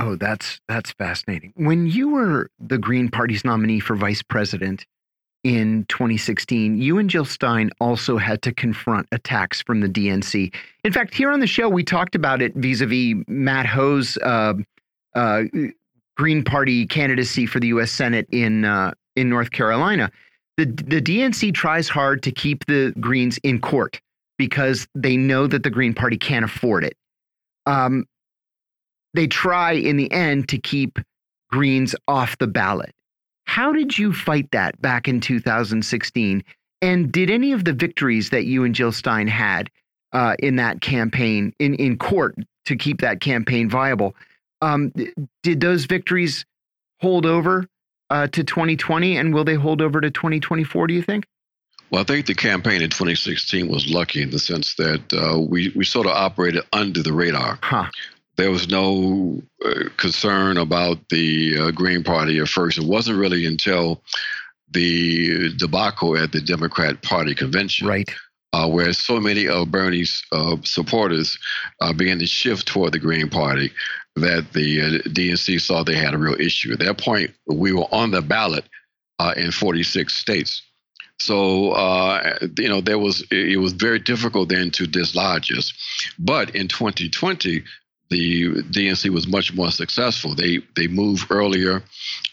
Oh, that's that's fascinating. When you were the Green Party's nominee for vice president, in 2016, you and Jill Stein also had to confront attacks from the DNC. In fact, here on the show, we talked about it vis a vis Matt Hoh's uh, uh, Green Party candidacy for the U.S. Senate in uh, in North Carolina. The the DNC tries hard to keep the Greens in court because they know that the Green Party can't afford it. Um, they try in the end to keep Greens off the ballot. How did you fight that back in 2016? And did any of the victories that you and Jill Stein had uh, in that campaign, in, in court to keep that campaign viable, um, did those victories hold over uh, to 2020? And will they hold over to 2024, do you think? Well, I think the campaign in 2016 was lucky in the sense that uh, we, we sort of operated under the radar. Huh there was no uh, concern about the uh, Green Party at first. It wasn't really until the debacle at the Democrat Party convention, right, uh, where so many of Bernie's uh, supporters uh, began to shift toward the Green Party, that the uh, DNC saw they had a real issue. At that point, we were on the ballot in 46 states. So uh, you know there was it was very difficult then to dislodge us. But in 2020, the DNC was much more successful. They they moved earlier,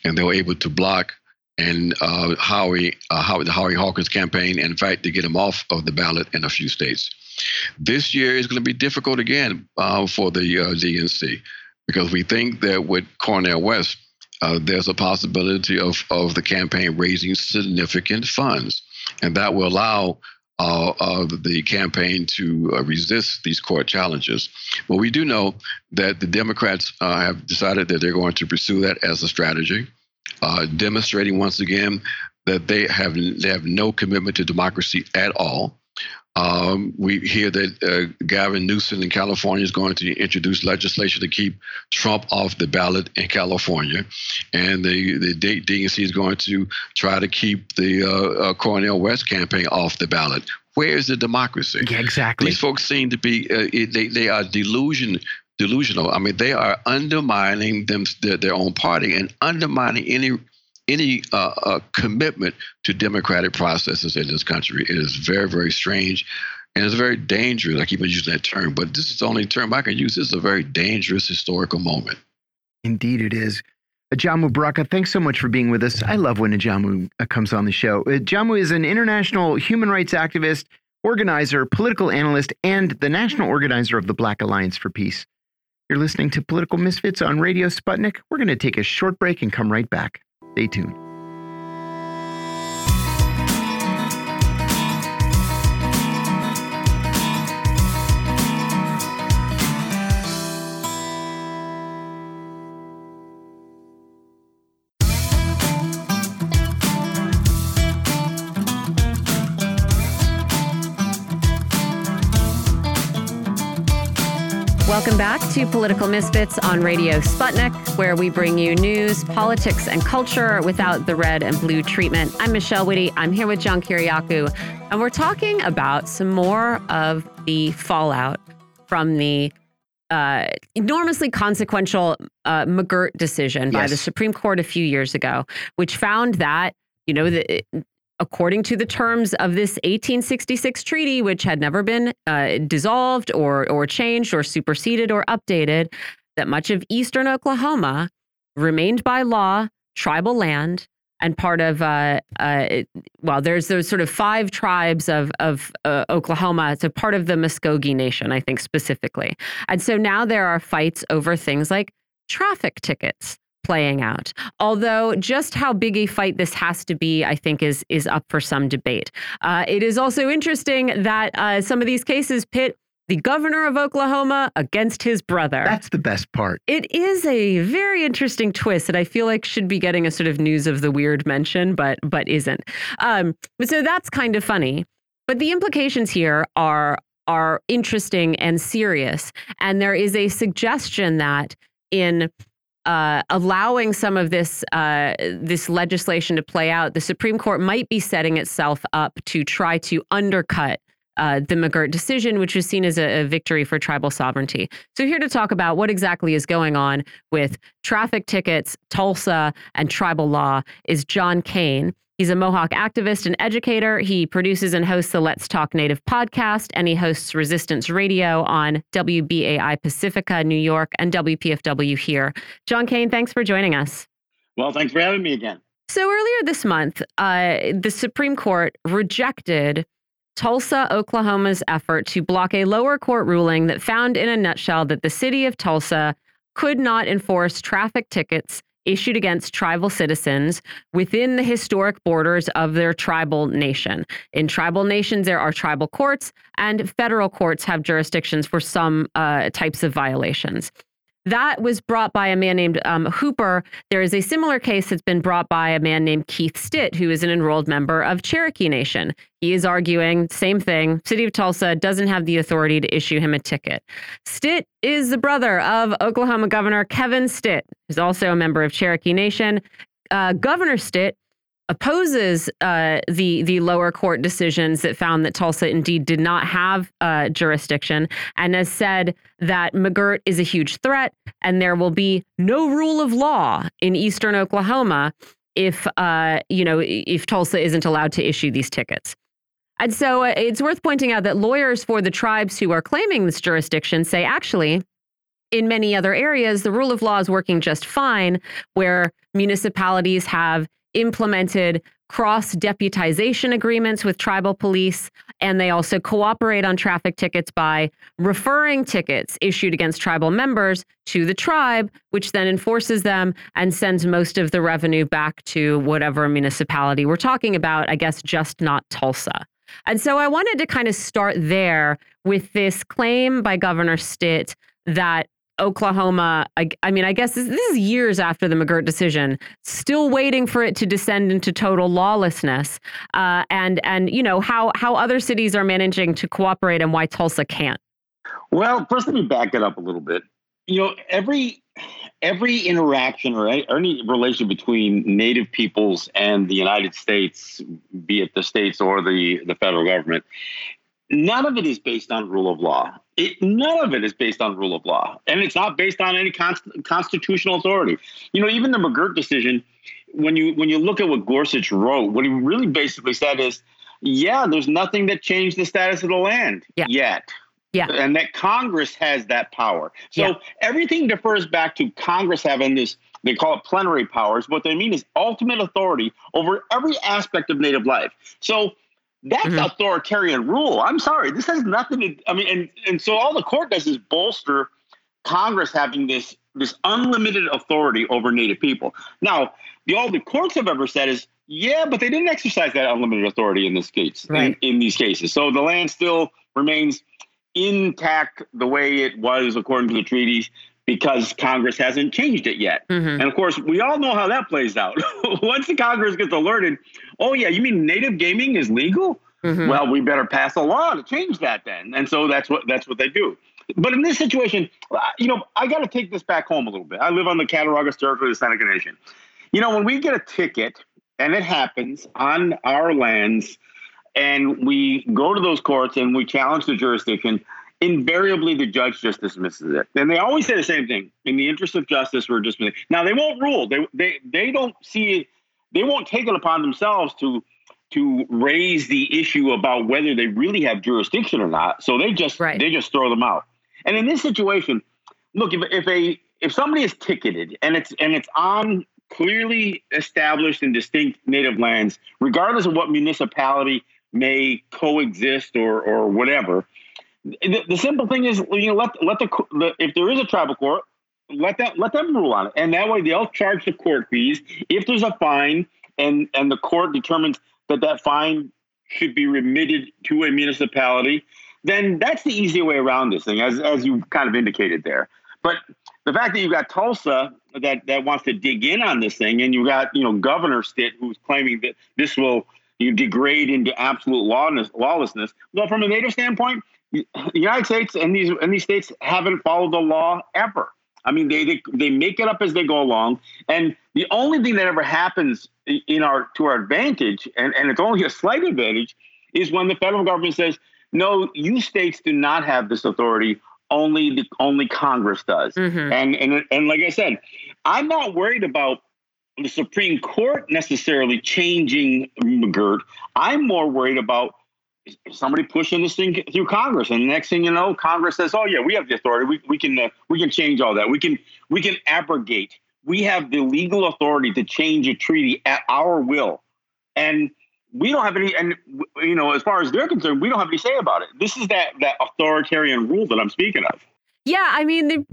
and they were able to block and uh, Howie uh, Howie the Howie Hawkins campaign. In fact, to get him off of the ballot in a few states. This year is going to be difficult again uh, for the uh, DNC because we think that with Cornel West, uh, there's a possibility of of the campaign raising significant funds, and that will allow uh, of the campaign to uh, resist these court challenges. But we do know that the Democrats uh, have decided that they're going to pursue that as a strategy, uh, demonstrating once again that they have they have no commitment to democracy at all. Um, we hear that uh, Gavin Newsom in California is going to introduce legislation to keep Trump off the ballot in California, and the the DNC is going to try to keep the uh, uh, Cornel West campaign off the ballot. Where is the democracy? Yeah, exactly. These folks seem to be uh, they they are delusion delusional. I mean, they are undermining them their, their own party and undermining any any uh, uh, commitment to democratic processes in this country. It is very, very strange. And it's very dangerous. I keep on using that term, but this is the only term I can use. This is a very dangerous historical moment. Indeed, it is. Ajamu Baraka, thanks so much for being with us. I love when Ajamu uh, comes on the show. Ajamu is an international human rights activist, organizer, political analyst, and the national organizer of the Black Alliance for Peace. You're listening to Political Misfits on Radio Sputnik. We're going to take a short break and come right back. Stay tuned. Welcome back to Political Misfits on Radio Sputnik, where we bring you news, politics, and culture without the red and blue treatment. I'm Michelle Witte. I'm here with John Kiriakou, and we're talking about some more of the fallout from the uh, enormously consequential uh, McGirt decision by the Supreme Court a few years ago, which found that you know the according to the terms of this 1866 treaty, which had never been uh, dissolved or or changed or superseded or updated, that much of eastern Oklahoma remained by law tribal land and part of uh, uh, well, there's those sort of five tribes of of uh, Oklahoma. It's a part of the Muscogee Nation, I think specifically, and so now there are fights over things like traffic tickets playing out. Although just how big a fight this has to be, I think, is is up for some debate. Uh, it is also interesting that uh, some of these cases pit the governor of Oklahoma against his brother. That's the best part. It is a very interesting twist that I feel like should be getting a sort of news of the weird mention, but but isn't. Um, so that's kind of funny. But the implications here are are interesting and serious, and there is a suggestion that in uh, allowing some of this uh, this legislation to play out, the Supreme Court might be setting itself up to try to undercut uh, the McGirt decision, which was seen as a, a, victory for tribal sovereignty. So, here to talk about what exactly is going on with traffic tickets, Tulsa, and tribal law is John Kane. He's a Mohawk activist and educator. He produces and hosts the Let's Talk Native podcast, and he hosts Resistance Radio on WBAI Pacifica, New York, and WPFW here. John Kane, thanks for joining us. Well, thanks for having me again. So, earlier this month, uh, the Supreme Court rejected Tulsa, Oklahoma's effort to block a lower court ruling that found, in a nutshell, that the city of Tulsa could not enforce traffic tickets issued against tribal citizens within the historic borders of their tribal nation. In tribal nations, there are tribal courts, and federal courts have jurisdictions for some uh, types of violations. That was brought by a man named um, Hooper. There is a similar case that's been brought by a man named Keith Stitt, who is an enrolled member of Cherokee Nation. He is arguing same thing. City of Tulsa doesn't have the authority to issue him a ticket. Stitt is the brother of Oklahoma Governor Kevin Stitt, who's also a member of Cherokee Nation. Uh, Governor Stitt opposes uh, the the lower court decisions that found that Tulsa indeed did not have uh, jurisdiction, and has said that McGirt is a huge threat, and there will be no rule of law in eastern Oklahoma if uh, you know if Tulsa isn't allowed to issue these tickets. And so uh, it's worth pointing out that lawyers for the tribes who are claiming this jurisdiction say actually in many other areas, the rule of law is working just fine, where municipalities have implemented cross deputization agreements with tribal police, and they also cooperate on traffic tickets by referring tickets issued against tribal members to the tribe, which then enforces them and sends most of the revenue back to whatever municipality we're talking about, I guess just not Tulsa. And so I wanted to kind of start there with this claim by Governor Stitt that Oklahoma, I, I, mean, I guess this, this, is years after the McGirt decision, still waiting for it to descend into total lawlessness, uh, and and you know how how other cities are managing to cooperate and why Tulsa can't. Well, first let me back it up a little bit. You know, every every interaction or any relation between Native peoples and the United States, be it the states or the the federal government, none of it is based on rule of law. It, none of it is based on rule of law, and it's not based on any const, constitutional authority. You know, even the McGirt decision, when you when you look at what Gorsuch wrote, what he really basically said is, yeah, there's nothing that changed the status of the land yeah. yet. Yeah. And that Congress has that power. So yeah. everything defers back to Congress having this, they call it plenary powers. What they mean is ultimate authority over every aspect of native life. So that's mm-hmm. authoritarian rule. I'm sorry. This has nothing to, I mean, and, and so all the court does is bolster Congress having this this unlimited authority over native people. Now, the all the courts have ever said is, yeah, but they didn't exercise that unlimited authority in this case, right. in, in these cases. So the land still remains intact the way it was according to the treaties because Congress hasn't changed it yet. Mm-hmm. And of course, we all know how that plays out. Once the Congress gets alerted, oh yeah, you mean native gaming is legal? Mm-hmm. Well, we better pass a law to change that then. And so that's what that's what they do. But in this situation, you know, I got to take this back home a little bit. I live on the Cattaraugus territory of the Seneca Nation. You know, when we get a ticket, and it happens on our lands, and we go to those courts and we challenge the jurisdiction, invariably the judge just dismisses it. And they always say the same thing: in the interest of justice, we're dismissing. Now they won't rule. They they they don't see. It, they won't take it upon themselves to to raise the issue about whether they really have jurisdiction or not. So they just right. they just throw them out. And in this situation, look if if a if somebody is ticketed and it's and it's on clearly established and distinct native lands, regardless of what municipality may coexist or or whatever. The, the simple thing is, you know, let let the, the if there is a tribal court, let that let them rule on it, and that way they'll charge the court fees. If there's a fine, and and the court determines that that fine should be remitted to a municipality, then that's the easy way around this thing, as as you kind of indicated there. But the fact that you've got Tulsa that that wants to dig in on this thing, and you've got you know Governor Stitt who's claiming that this will you degrade into absolute lawlessness. lawlessness. Well, from a native standpoint, the United States and these and these states haven't followed the law ever. I mean, they, they they make it up as they go along, and the only thing that ever happens in our to our advantage, and, and it's only a slight advantage, is when the federal government says, "No, you states do not have this authority. Only the only Congress does." Mm-hmm. And and and like I said, I'm not worried about the Supreme Court necessarily changing McGirt. I'm more worried about somebody pushing this thing through Congress, and the next thing you know, Congress says, "Oh yeah, we have the authority. We, we can uh, we can change all that. We can we can abrogate. We have the legal authority to change a treaty at our will." And we don't have any and you know as far as they're concerned we don't have any say about it this is that that authoritarian rule that i'm speaking of yeah i mean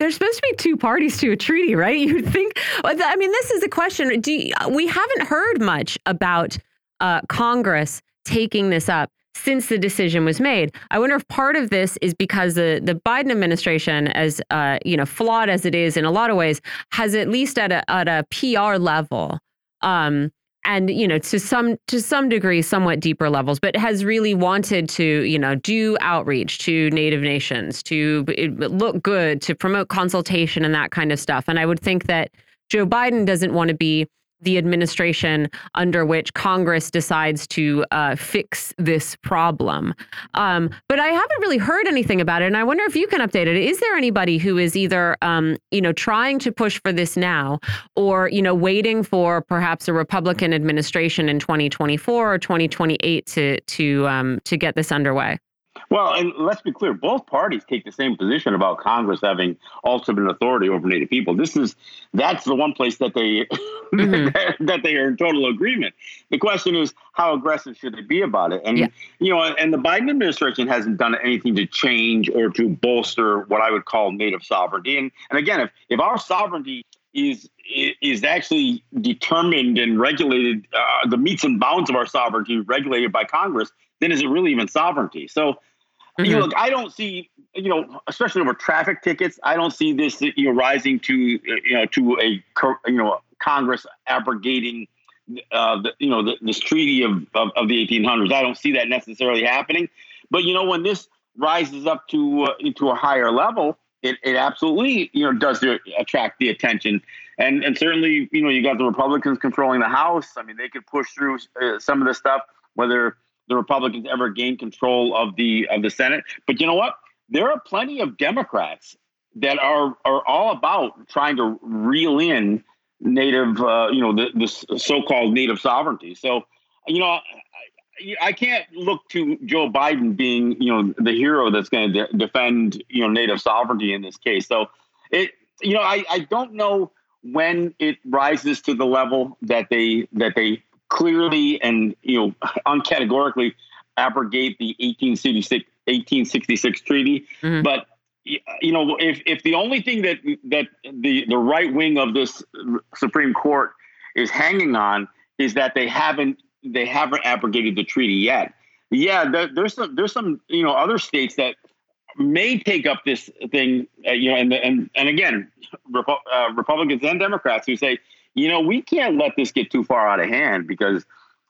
there's supposed to be two parties to a treaty, right? You'd think. I mean, this is the question. Do you, we haven't heard much about uh, Congress taking this up since the decision was made. I wonder if part of this is because the the Biden administration, as uh, you know, flawed as it is in a lot of ways, has at least at a at a PR level. Um, and you know to some to some degree somewhat deeper levels but has really wanted to you know do outreach to native nations to look good to promote consultation and that kind of stuff and i would think that joe biden doesn't want to be the administration under which Congress decides to uh, fix this problem. Um, but I haven't really heard anything about it, and I wonder if you can update it. Is there anybody who is either, um, you know, trying to push for this now, or you know, waiting for perhaps a Republican administration in 2024 or 2028 to to um, to get this underway? Well, and let's be clear, both parties take the same position about Congress having ultimate authority over Native people. This is that's the one place that they mm-hmm. that they are in total agreement. The question is how aggressive should they be about it? And yeah. you know, and the Biden administration hasn't done anything to change or to bolster what I would call native sovereignty. And and again, if if our sovereignty is is actually determined and regulated, uh, the metes and bounds of our sovereignty regulated by Congress, then is it really even sovereignty? So, mm-hmm. you look, I don't see, you know, especially over traffic tickets, I don't see this, you know, rising to, you know, to a, you know, Congress abrogating, uh, the, you know, the, this treaty of, of, of the 1800s. I don't see that necessarily happening. But you know, when this rises up to uh, into a higher level, it, it absolutely you know does attract the attention and and certainly you know you got the republicans controlling the house i mean they could push through uh, some of the stuff whether the Republicans ever gain control of the of the Senate. But you know what? There are plenty of Democrats that are are all about trying to reel in native, uh, you know, the, this so-called native sovereignty. So, you know, I can't look to Joe Biden being, you know, the hero that's going to de- defend, you know, native sovereignty in this case. So it, you know, I, I don't know when it rises to the level that they that they clearly and you know uncategorically abrogate the 1866 1866 treaty. Mm-hmm. But you know, if if the only thing that that the the right wing of this Supreme Court is hanging on is that they haven't they haven't abrogated the treaty yet. Yeah, there, there's some there's some you know other states that may take up this thing, uh, you know, and and and again, Repu- uh, Republicans and Democrats who say, you know, we can't let this get too far out of hand because,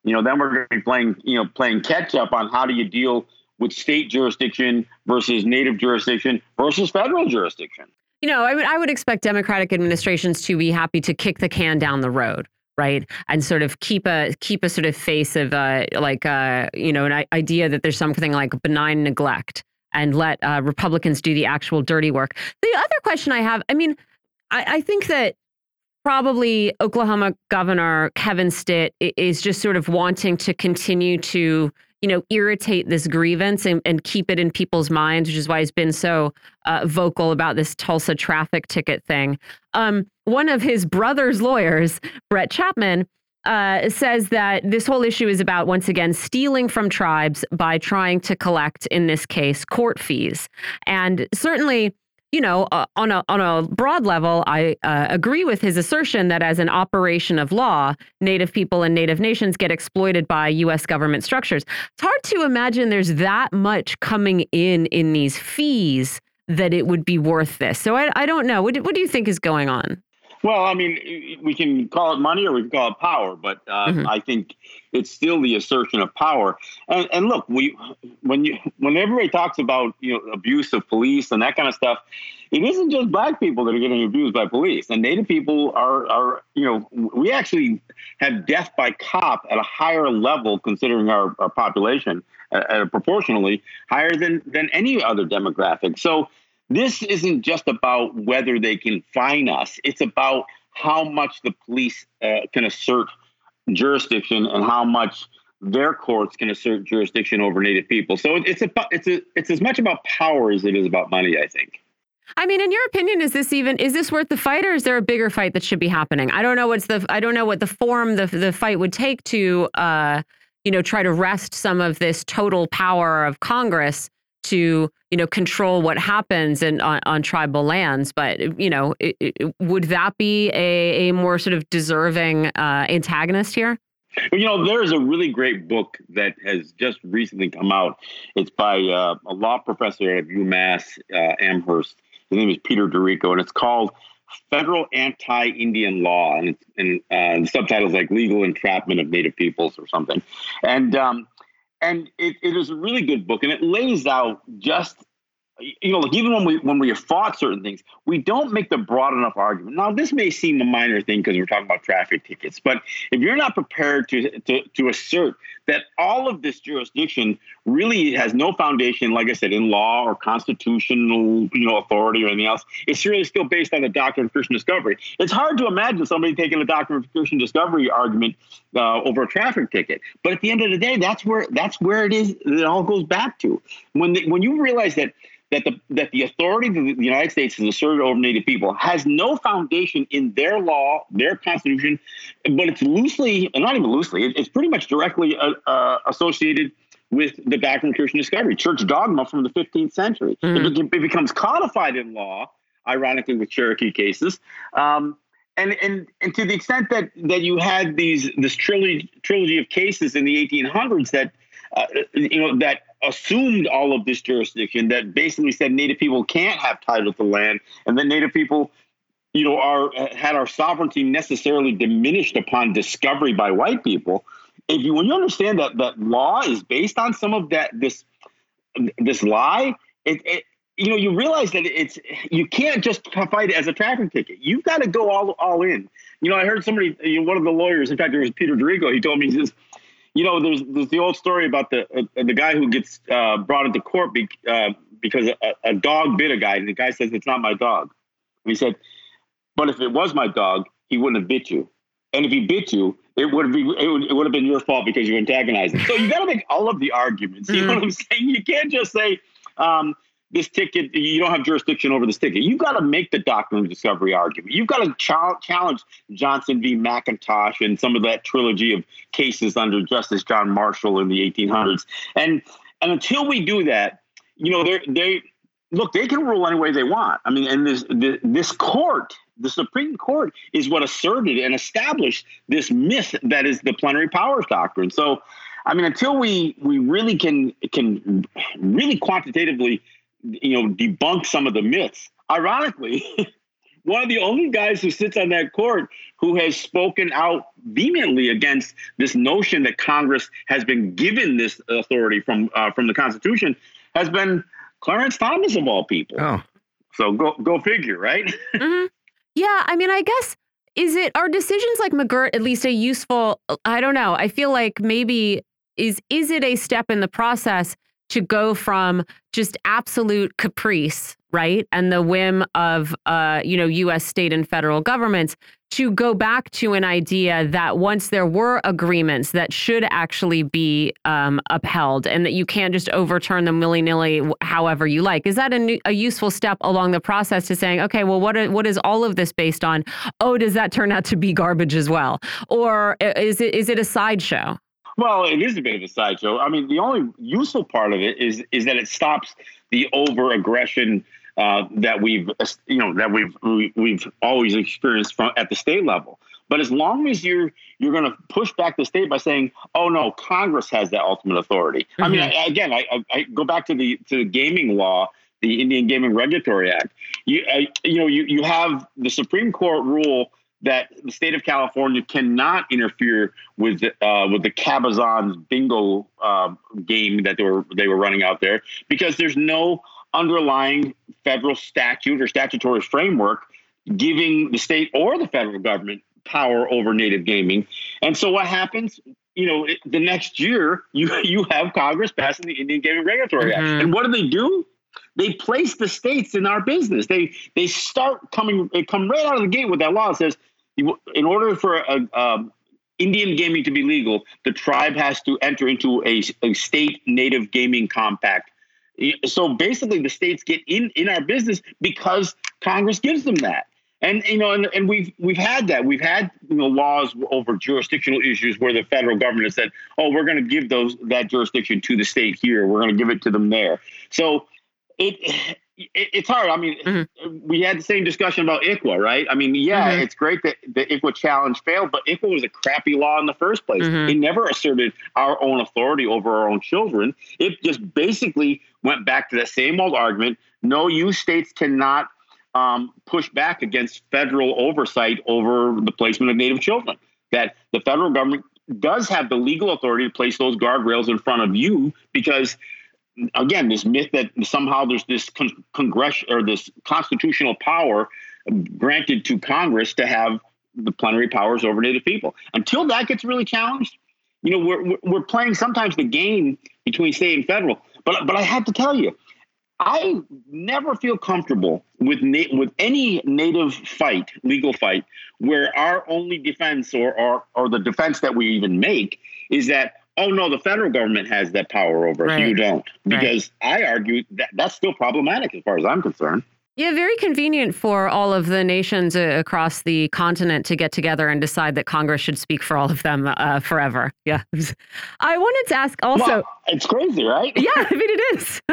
you know, then we're going to be playing, you know, playing catch up on how do you deal with state jurisdiction versus native jurisdiction versus federal jurisdiction. You know, I would I would expect Democratic administrations to be happy to kick the can down the road right and sort of keep a keep a sort of face of uh, like uh, you know an idea that there's something like benign neglect and let uh, Republicans do the actual dirty work. The other question I have, I mean, I, I think that probably Oklahoma Governor Kevin Stitt is just sort of wanting to continue to you know, irritate this grievance and, and keep it in people's minds, which is why he's been so uh, vocal about this Tulsa traffic ticket thing. Um, one of his brother's lawyers, Brett Chapman, uh, says that this whole issue is about, once again, stealing from tribes by trying to collect, in this case, court fees. And certainly, you know, uh, on a on a broad level, I uh, agree with his assertion that as an operation of law, Native people and Native nations get exploited by U.S. government structures. It's hard to imagine there's that much coming in in these fees that it would be worth this. So I, I don't know. What, what do you think is going on? Well, I mean, we can call it money or we can call it power, but uh, mm-hmm. I think it's still the assertion of power. And, and look, we when you when everybody talks about you know abuse of police and that kind of stuff, it isn't just black people that are getting abused by police. And Native people are are you know we actually have death by cop at a higher level considering our, our population, uh, proportionally higher than than any other demographic. So this isn't just about whether they can fine us, it's about how much the police uh, can assert jurisdiction and how much their courts can assert jurisdiction over native people. So it's a it's a it's as much about power as it is about money, I think. I mean, in your opinion, is this even is this worth the fight, or is there a bigger fight that should be happening? I don't know what's the I don't know what the form the the fight would take to uh, you know try to wrest some of this total power of Congress to you know control what happens in on, on tribal lands but you know it, it, would that be a, a more sort of deserving uh, antagonist here you know, there's a really great book that has just recently come out. It's by uh, a law professor at UMass uh, Amherst. His name is Peter D'Errico, and it's called Federal Anti-Indian Law, and, and uh, the subtitles like "Legal Entrapment of Native Peoples" or something. And um, and it, it is a really good book and it lays out just you know, like even when we when we have fought certain things, we don't make the broad enough argument. Now, this may seem a minor thing because we're talking about traffic tickets, but if you're not prepared to, to to assert that all of this jurisdiction really has no foundation, like I said, in law or constitutional, you know, authority or anything else, it's really still based on the doctrine of Christian discovery. It's hard to imagine somebody taking a doctrine of Christian discovery argument uh, over a traffic ticket. But at the end of the day, that's where that's where it is. It all goes back to when the, when you realize that that the that the authority of the United States has asserted over Native people has no foundation in their law, their constitution, but it's loosely, and not even loosely, it's pretty much directly uh, uh, associated with the doctrine of Christian discovery, church dogma from the 15th century. Mm-hmm. It, it, becomes codified in law, ironically, with Cherokee cases. Um, and, and and to the extent that that you had these this trilogy trilogy of cases in the 1800s that uh, you know that assumed all of this jurisdiction that basically said Native people can't have title to land, and that Native people, you know, are had our sovereignty necessarily diminished upon discovery by white people. If you when you understand that that law is based on some of that this this lie, it, it you know you realize that it's you can't just fight it as a traffic ticket. You've got to go all all in. You know, I heard somebody, you know, one of the lawyers, in fact, it was Peter D'Errico. He told me he says you know, there's there's the old story about the uh, the guy who gets uh, brought into court be, uh, because a, a, dog bit a guy, and the guy says it's not my dog. And he said, but if it was my dog, he wouldn't have bit you. And if he bit you, it would be it would, it would have been your fault because you antagonized it. So you got to make all of the arguments. You know what I'm saying? You can't just say um, this ticket. You don't have jurisdiction over this ticket. You've got to make the doctrine of discovery argument. You've got to ch- challenge Johnson v. McIntosh and some of that trilogy of cases under Justice John Marshall in the 1800s. And and until we do that, you know, they they look they can rule any way they want. I mean, and this this court the Supreme Court is what asserted and established this myth that is the plenary powers doctrine. So, I mean, until we we really can can really quantitatively, you know, debunk some of the myths. Ironically, one of the only guys who sits on that court who has spoken out vehemently against this notion that Congress has been given this authority from uh, from the Constitution has been Clarence Thomas of all people. Oh. So go go figure, right? Mm-hmm. Yeah, I mean, I guess is it are decisions like McGirt at least a useful? I don't know. I feel like maybe is is it a step in the process to go from just absolute caprice, right, and the whim of uh, you know U.S. state and federal governments to go back to an idea that once there were agreements that should actually be um, upheld and that you can't just overturn them willy-nilly however you like. Is that a, new, a useful step along the process to saying, okay, well, what, what is all of this based on? Oh, does that turn out to be garbage as well? Or is it is it a sideshow? Well, it is a bit of a sideshow. I mean, the only useful part of it is is that it stops the over aggression uh, that we've you know that we've we, we've always experienced from at the state level. But as long as you're you're going to push back the state by saying, "Oh no, Congress has that ultimate authority." Mm-hmm. I mean, mm-hmm. I, again, I, I, go back to the to the gaming law, the Indian Gaming Regulatory Act. You I, you know you you have the Supreme Court rule that the state of California cannot interfere with uh, with the Cabazon's bingo uh, game that they were they were running out there because there's no underlying federal statute or statutory framework giving the state or the federal government power over native gaming. And so what happens? You know, it, the next year you you have Congress passing the Indian Gaming Regulatory mm-hmm. Act, and what do they do? They place the states in our business. They they start coming. They come right out of the gate with that law that says, in order for a, a Indian gaming to be legal, the tribe has to enter into a, a state native gaming compact so basically, the states get in in our business because Congress gives them that. And you know, and, and we've we've had that. We've had you know laws over jurisdictional issues where the federal government has said, "Oh, we're going to give those that jurisdiction to the state here. We're going to give it to them there." So it, it's hard. I mean, mm-hmm. we had the same discussion about ICWA, right? I mean, yeah, mm-hmm. it's great that the ICWA challenge failed, but ICWA was a crappy law in the first place. Mm-hmm. It never asserted our own authority over our own children. It just basically went back to that same old argument. No, you states cannot um, push back against federal oversight over the placement of Native children. That the federal government does have the legal authority to place those guardrails in front of you because again, this myth that somehow there's this con- congress or this constitutional power granted to Congress to have the plenary powers over Native people. Until that gets really challenged, you know, we're we're playing sometimes the game between state and federal. But but I have to tell you, I never feel comfortable with na- with any native fight, legal fight, where our only defense or, or or the defense that we even make is that oh no, the federal government has that power over us. Right. You don't. Because right. I argue that that's still problematic as far as I'm concerned. Yeah, very convenient for all of the nations uh, across the continent to get together and decide that Congress should speak for all of them uh, forever. Yeah. I wanted to ask also. Well, it's crazy, right? yeah, I mean, it is.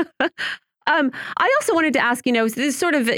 um, I also wanted to ask, you know, this sort of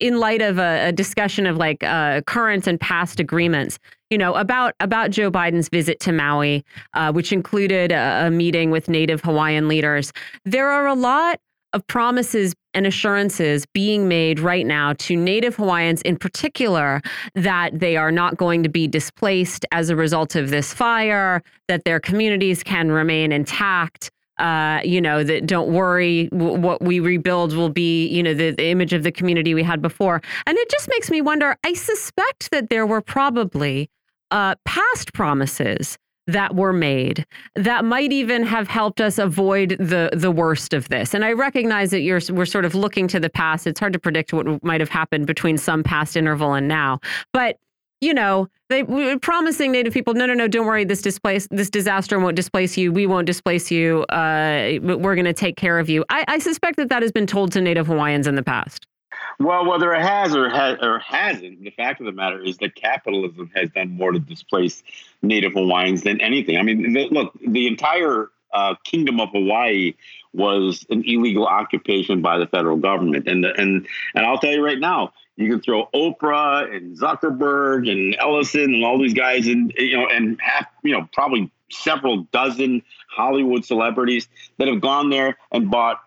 in light of a, a discussion of like uh, current and past agreements, you know, about about Joe Biden's visit to Maui, uh, which included a, a meeting with Native Hawaiian leaders. There are a lot of promises and assurances being made right now to Native Hawaiians in particular that they are not going to be displaced as a result of this fire, that their communities can remain intact uh, you know, that don't worry, what we rebuild will be, you know, the, the image of the community we had before. And it just makes me wonder I suspect that there were probably uh, past promises that were made that might even have helped us avoid the the worst of this. And I recognize that you're we're sort of looking to the past. It's hard to predict what might have happened between some past interval and now. But you know, they were promising Native people, no, no, no, don't worry, this displace this disaster won't displace you. We won't displace you. Uh, we're going to take care of you. I, I suspect that that has been told to Native Hawaiians in the past. Well, whether it has or, or hasn't, the fact of the matter is that capitalism has done more to displace Native Hawaiians than anything. I mean, the, look, the entire uh, Kingdom of Hawaii was an illegal occupation by the federal government, and and and I'll tell you right now, you can throw Oprah and Zuckerberg and Ellison and all these guys, and you know, and have you know probably several dozen Hollywood celebrities that have gone there and bought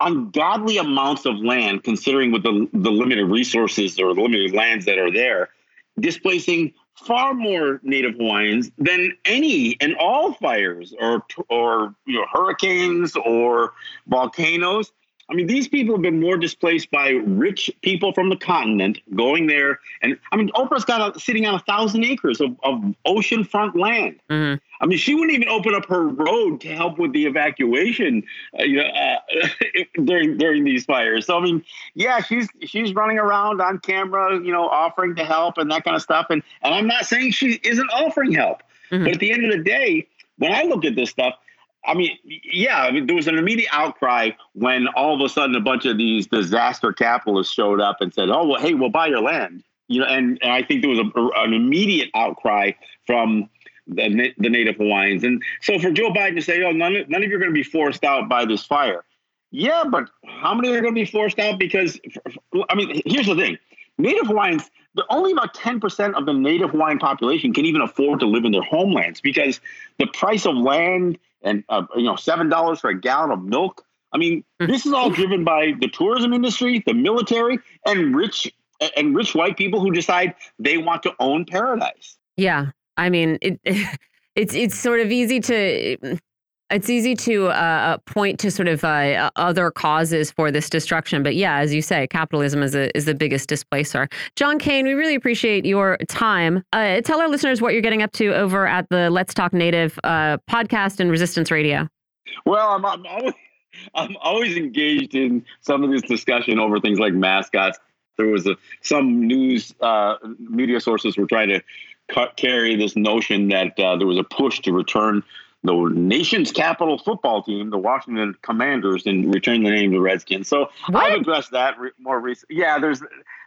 ungodly amounts of land, considering with the the limited resources or the limited lands that are there, displacing far more Native Hawaiians than any and all fires or or you know hurricanes or volcanoes. I mean, these people have been more displaced by rich people from the continent going there. And I mean, Oprah's got a, sitting on a thousand acres of, of oceanfront land. Mm-hmm. I mean, she wouldn't even open up her road to help with the evacuation uh, you know, uh, during during these fires. So I mean, yeah, she's she's running around on camera, you know, offering to help and that kind of stuff. And and I'm not saying she isn't offering help, mm-hmm. but at the end of the day, when I look at this stuff, I mean, yeah, I mean, there was an immediate outcry when all of a sudden a bunch of these disaster capitalists showed up and said, "Oh, well, hey, we'll buy your land." You know, and, and I think there was a, an immediate outcry from the, the Native Hawaiians. And so for Joe Biden to say, "Oh, none, none of you are going to be forced out by this fire," yeah, but how many are going to be forced out? Because I mean, here's the thing: Native Hawaiians, only about 10% of the Native Hawaiian population can even afford to live in their homelands because the price of land and uh, you know seven dollars for a gallon of milk. I mean, hmm. this is all driven by the tourism industry, the military, and rich and rich white people who decide they want to own paradise. Yeah, I mean, it, it's it's sort of easy to it's easy to uh, uh, point to sort of uh, other causes for this destruction, but yeah, as you say, capitalism is a, is the biggest displacer. John Kane, we really appreciate your time. Uh, tell our listeners what you're getting up to over at the Let's Talk Native uh, podcast and Resistance Radio. Well, I'm, I'm always I'm always engaged in some of this discussion over things like mascots. There was a, some news uh, media sources were trying to cut, carry this notion that there was a push to return the nation's capital football team, the Washington Commanders, and return the name to Redskins. So what? I've addressed that re- more recently. Yeah, there's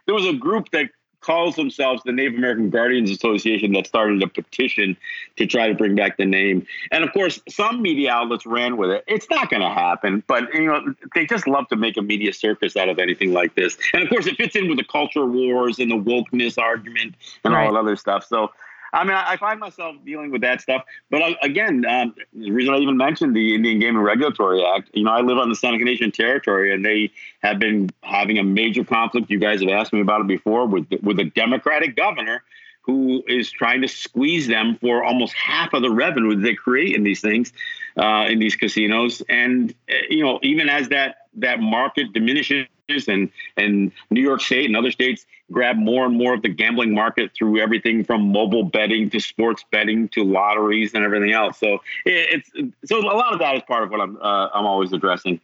there was a group that calls themselves the Native American Guardians Association that started a petition to try to bring back the name. And of course, some media outlets ran with it. It's not going to happen, but you know, they just love to make a media circus out of anything like this. And of course, it fits in with the culture wars and the wokeness argument and right. all that other stuff. So I mean, I, find myself dealing with that stuff. But uh, again, um, the reason I even mentioned the Indian Gaming Regulatory Act, you know, I live on the Seneca Nation territory, and they have been having a major conflict. You guys have asked me about it before with with a Democratic governor who is trying to squeeze them for almost half of the revenue they create in these things, uh, in these casinos. And uh, you know, even as that that market diminishes and and New York State and other states grab more and more of the gambling market through everything from mobile betting to sports betting to lotteries and everything else. So it's so a lot of that is part of what I'm uh, I'm always addressing.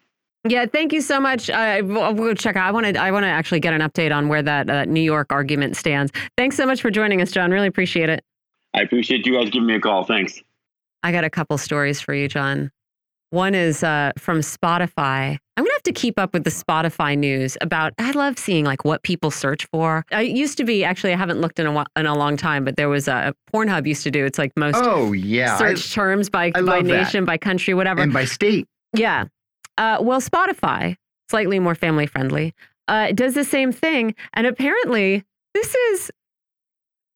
Yeah, thank you so much. Uh, we'll go check out. I want to. I want to actually get an update on where that uh, New York argument stands. Thanks so much for joining us, John. Really appreciate it. I appreciate you guys giving me a call. Thanks. I got a couple stories for you, John. One is uh, from Spotify. I'm gonna have to keep up with the Spotify news about. I love seeing like what people search for. I used to be actually. I haven't looked in a in a long time, but there was a Pornhub used to do. It's like most. Oh yeah, search I, terms by by nation, that. by country, whatever, and by state. Yeah. Uh, well, Spotify, slightly more family friendly, uh, does the same thing, and apparently this is.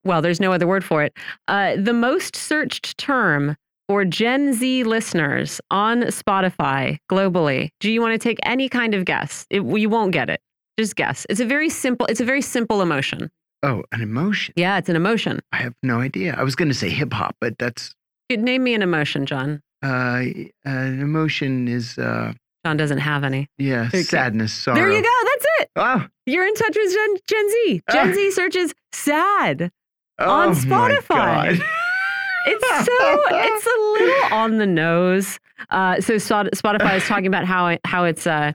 Well, there's no other word for it. Uh, the most searched term for Gen Z listeners on Spotify globally, do you want to take any kind of guess? It, you won't get it. Just guess. It's a very simple. It's a very simple emotion. Oh, an emotion. Yeah, it's an emotion. I have no idea. I was going to say hip hop, but that's. Name me an emotion, John. Uh, an emotion is. Uh, John doesn't have any. Yeah, okay. sadness, sorrow. There you go. That's it. Oh, you're in touch with Gen, Gen Z. Gen uh, Z searches sad oh on Spotify. it's so it's a little on the nose. Uh, so Spotify is talking about how it, how it's uh,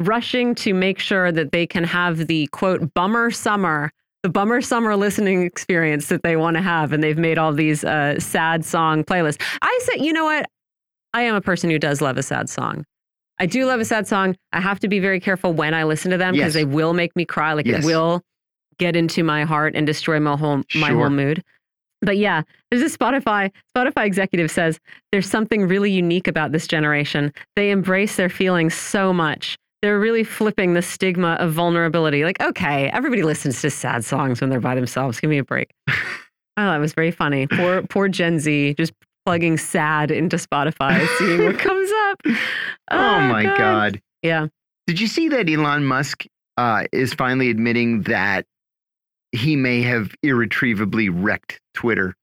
rushing to make sure that they can have the quote bummer summer the bummer summer listening experience that they want to have, and they've made all these uh, sad song playlists. I said, you know what? I am a person who does love a sad song. I do love a sad song. I have to be very careful when I listen to them because Yes. they will make me cry. Like Yes. it will get into my heart and destroy my whole my Sure. whole mood. But yeah, there's a Spotify Spotify executive says there's something really unique about this generation. They embrace their feelings so much. They're really flipping the stigma of vulnerability. Like, okay, everybody listens to sad songs when they're by themselves. Give me a break. oh, that was very funny. Poor poor Gen Z just plugging sad into Spotify, seeing what comes up. Oh, my God. Yeah. Did you see that Elon Musk uh, is finally admitting that he may have irretrievably wrecked Twitter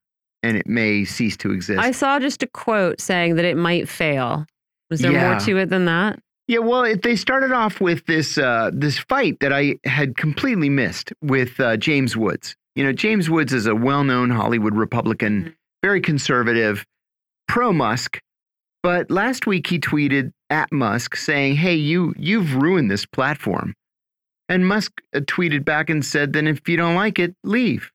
and it may cease to exist? I saw just a quote saying that it might fail. Was there more to it than that? Yeah, well, it, they started off with this uh, this fight that I had completely missed with uh, James Woods. You know, James Woods is a well-known Hollywood Republican, Mhm. very conservative, pro Musk. But last week he tweeted at Musk saying, "Hey, you you've ruined this platform." And Musk uh, tweeted back and said, "Then if you don't like it, leave."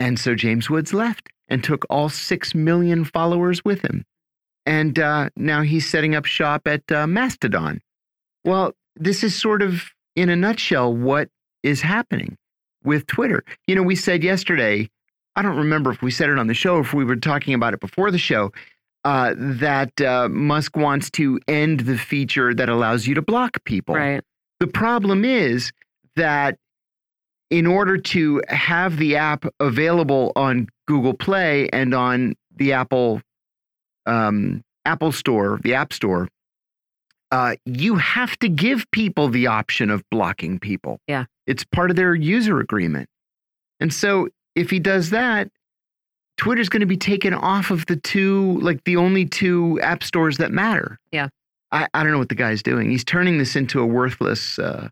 And so James Woods left and took all six million followers with him and uh, now he's setting up shop at uh, Mastodon. Well, this is sort of, in a nutshell, what is happening with Twitter. You know, we said yesterday, I don't remember if we said it on the show or if we were talking about it before the show, uh, that uh, Musk wants to end the feature that allows you to block people. Right. The problem is that in order to have the app available on Google Play and on the Apple um, Apple Store, the App Store, uh, you have to give people the option of blocking people. Yeah. It's part of their user agreement. And so if he does that, Twitter's going to be taken off of the two, like the only two app stores that matter. Yeah. I, I don't know what the guy's doing. He's turning this into a worthless uh,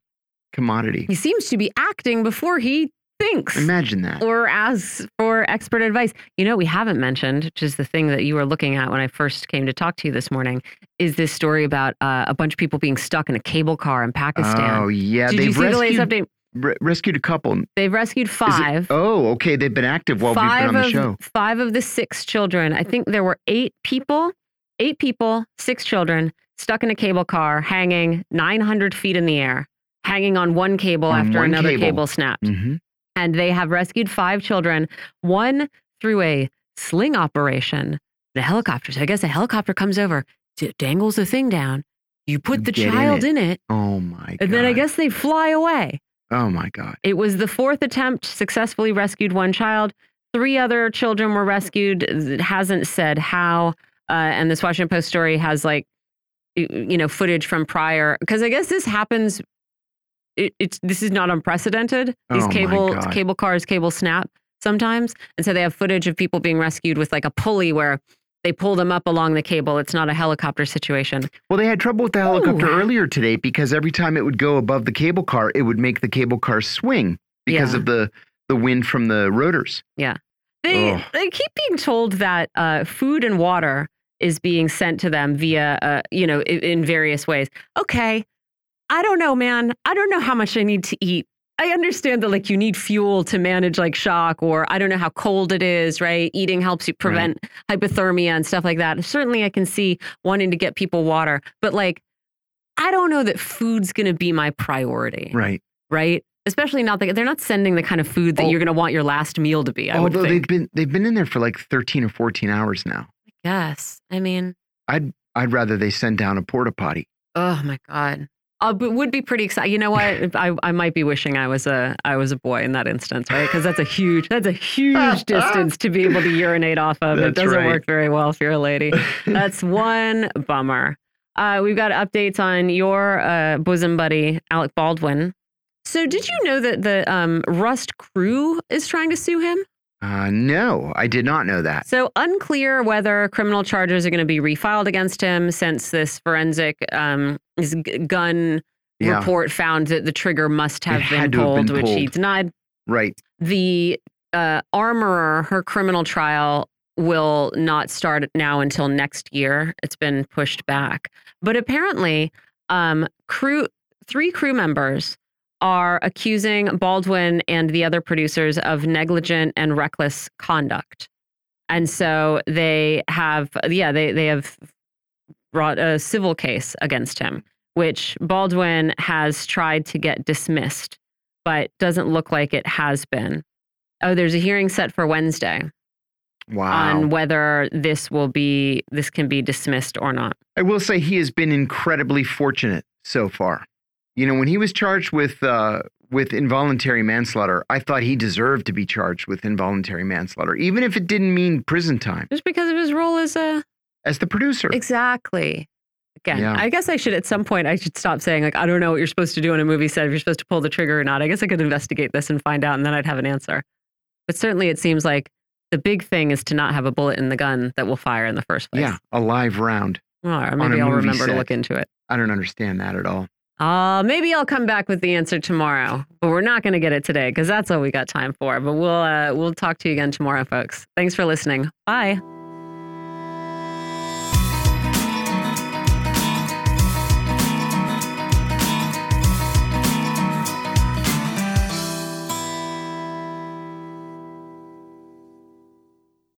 commodity. He seems to be acting before he thinks. Imagine that. or as for expert advice. You know, we haven't mentioned, which is the thing that you were looking at when I first came to talk to you this morning, is this story about uh, a bunch of people being stuck in a cable car in Pakistan. Oh, yeah. Did they've you see the latest update? re- rescued a couple. They've rescued it- five. oh, okay. They've been active while we've been on the of show. five of the six children. I think there were eight people, eight people, six children stuck in a cable car, hanging 900 feet in the air, hanging on one cable On after one another cable. cable snapped. hmm and they have rescued five children, one through a sling operation, the helicopter. So I guess a helicopter comes over, d- dangles the thing down. You put the Get in child it. in it, Oh, my God. and then I guess they fly away. Oh, my God. It was the fourth attempt, successfully rescued one child. Three other children were rescued. It hasn't said how. Uh, and this Washington Post story has like, you know, footage from prior, because I guess this happens. It, it's this is not unprecedented. These Oh cable cable cars cable snap sometimes, and so they have footage of people being rescued with like a pulley where they pull them up along the cable. It's not a helicopter situation. Well, they had trouble with the helicopter Ooh. earlier today because every time it would go above the cable car, it would make the cable car swing because Yeah. of the, the wind from the rotors. Yeah, they Ugh. they keep being told that uh, food and water is being sent to them via uh, you know in, in various ways. Okay, I don't know, man. I don't know how much I need to eat. I understand that like you need fuel to manage like shock or I don't know how cold it is, right? Eating helps you prevent hypothermia and stuff like that. Certainly I can see wanting to get people water, but like I don't know that food's going to be my priority, Right. right? Especially not that they're not sending the kind of food that Oh. you're going to want your last meal to be. I would Although they've been they've been in there for like 13 or 14 hours now. Yes. I mean, I'd I'd rather they send down a porta potty. oh my God. Uh, would be pretty excited. You know what? I, I might be wishing I was a I was a boy in that instance, right? Because that's a huge that's a huge distance to be able to urinate off of. it doesn't right. work very well if you're a lady. That's one bummer. Uh, we've got updates on your uh, bosom buddy Alec Baldwin. So, did you know that the um, Rust crew is trying to sue him? Uh, no, I did not know that. So unclear whether criminal charges are going to be refiled against him since this forensic um, his gun Yeah. report found that the trigger must have been to have pulled, which he pulled. denied. Right. The uh, armorer, her criminal trial will not start now until next year. It's been pushed back, but apparently, um, crew three crew members are accusing Baldwin and the other producers of negligent and reckless conduct. And so they have, yeah, they, they have brought a civil case against him, which Baldwin has tried to get dismissed, but doesn't look like it has been. Oh, there's a hearing set for Wednesday Wow. on whether this will be this can be dismissed or not. I will say he has been incredibly fortunate so far. You know, when he was charged with uh, with involuntary manslaughter, I thought he deserved to be charged with involuntary manslaughter, even if it didn't mean prison time. Just because of his role as a as the producer. Exactly. Again, Yeah. I guess I should at some point I should stop saying like I don't know what you're supposed to do in a movie set if you're supposed to pull the trigger or not. I guess I could investigate this and find out and then I'd have an answer. But certainly it seems like the big thing is to not have a bullet in the gun that will fire in the first place. Yeah, a live round. All right, or maybe I'll remember to look into it. I don't understand that at all. Uh, maybe I'll come back with the answer tomorrow, but we're not going to get it today because that's all we got time for. But we'll uh, we'll talk to you again tomorrow, folks. Thanks for listening. Bye.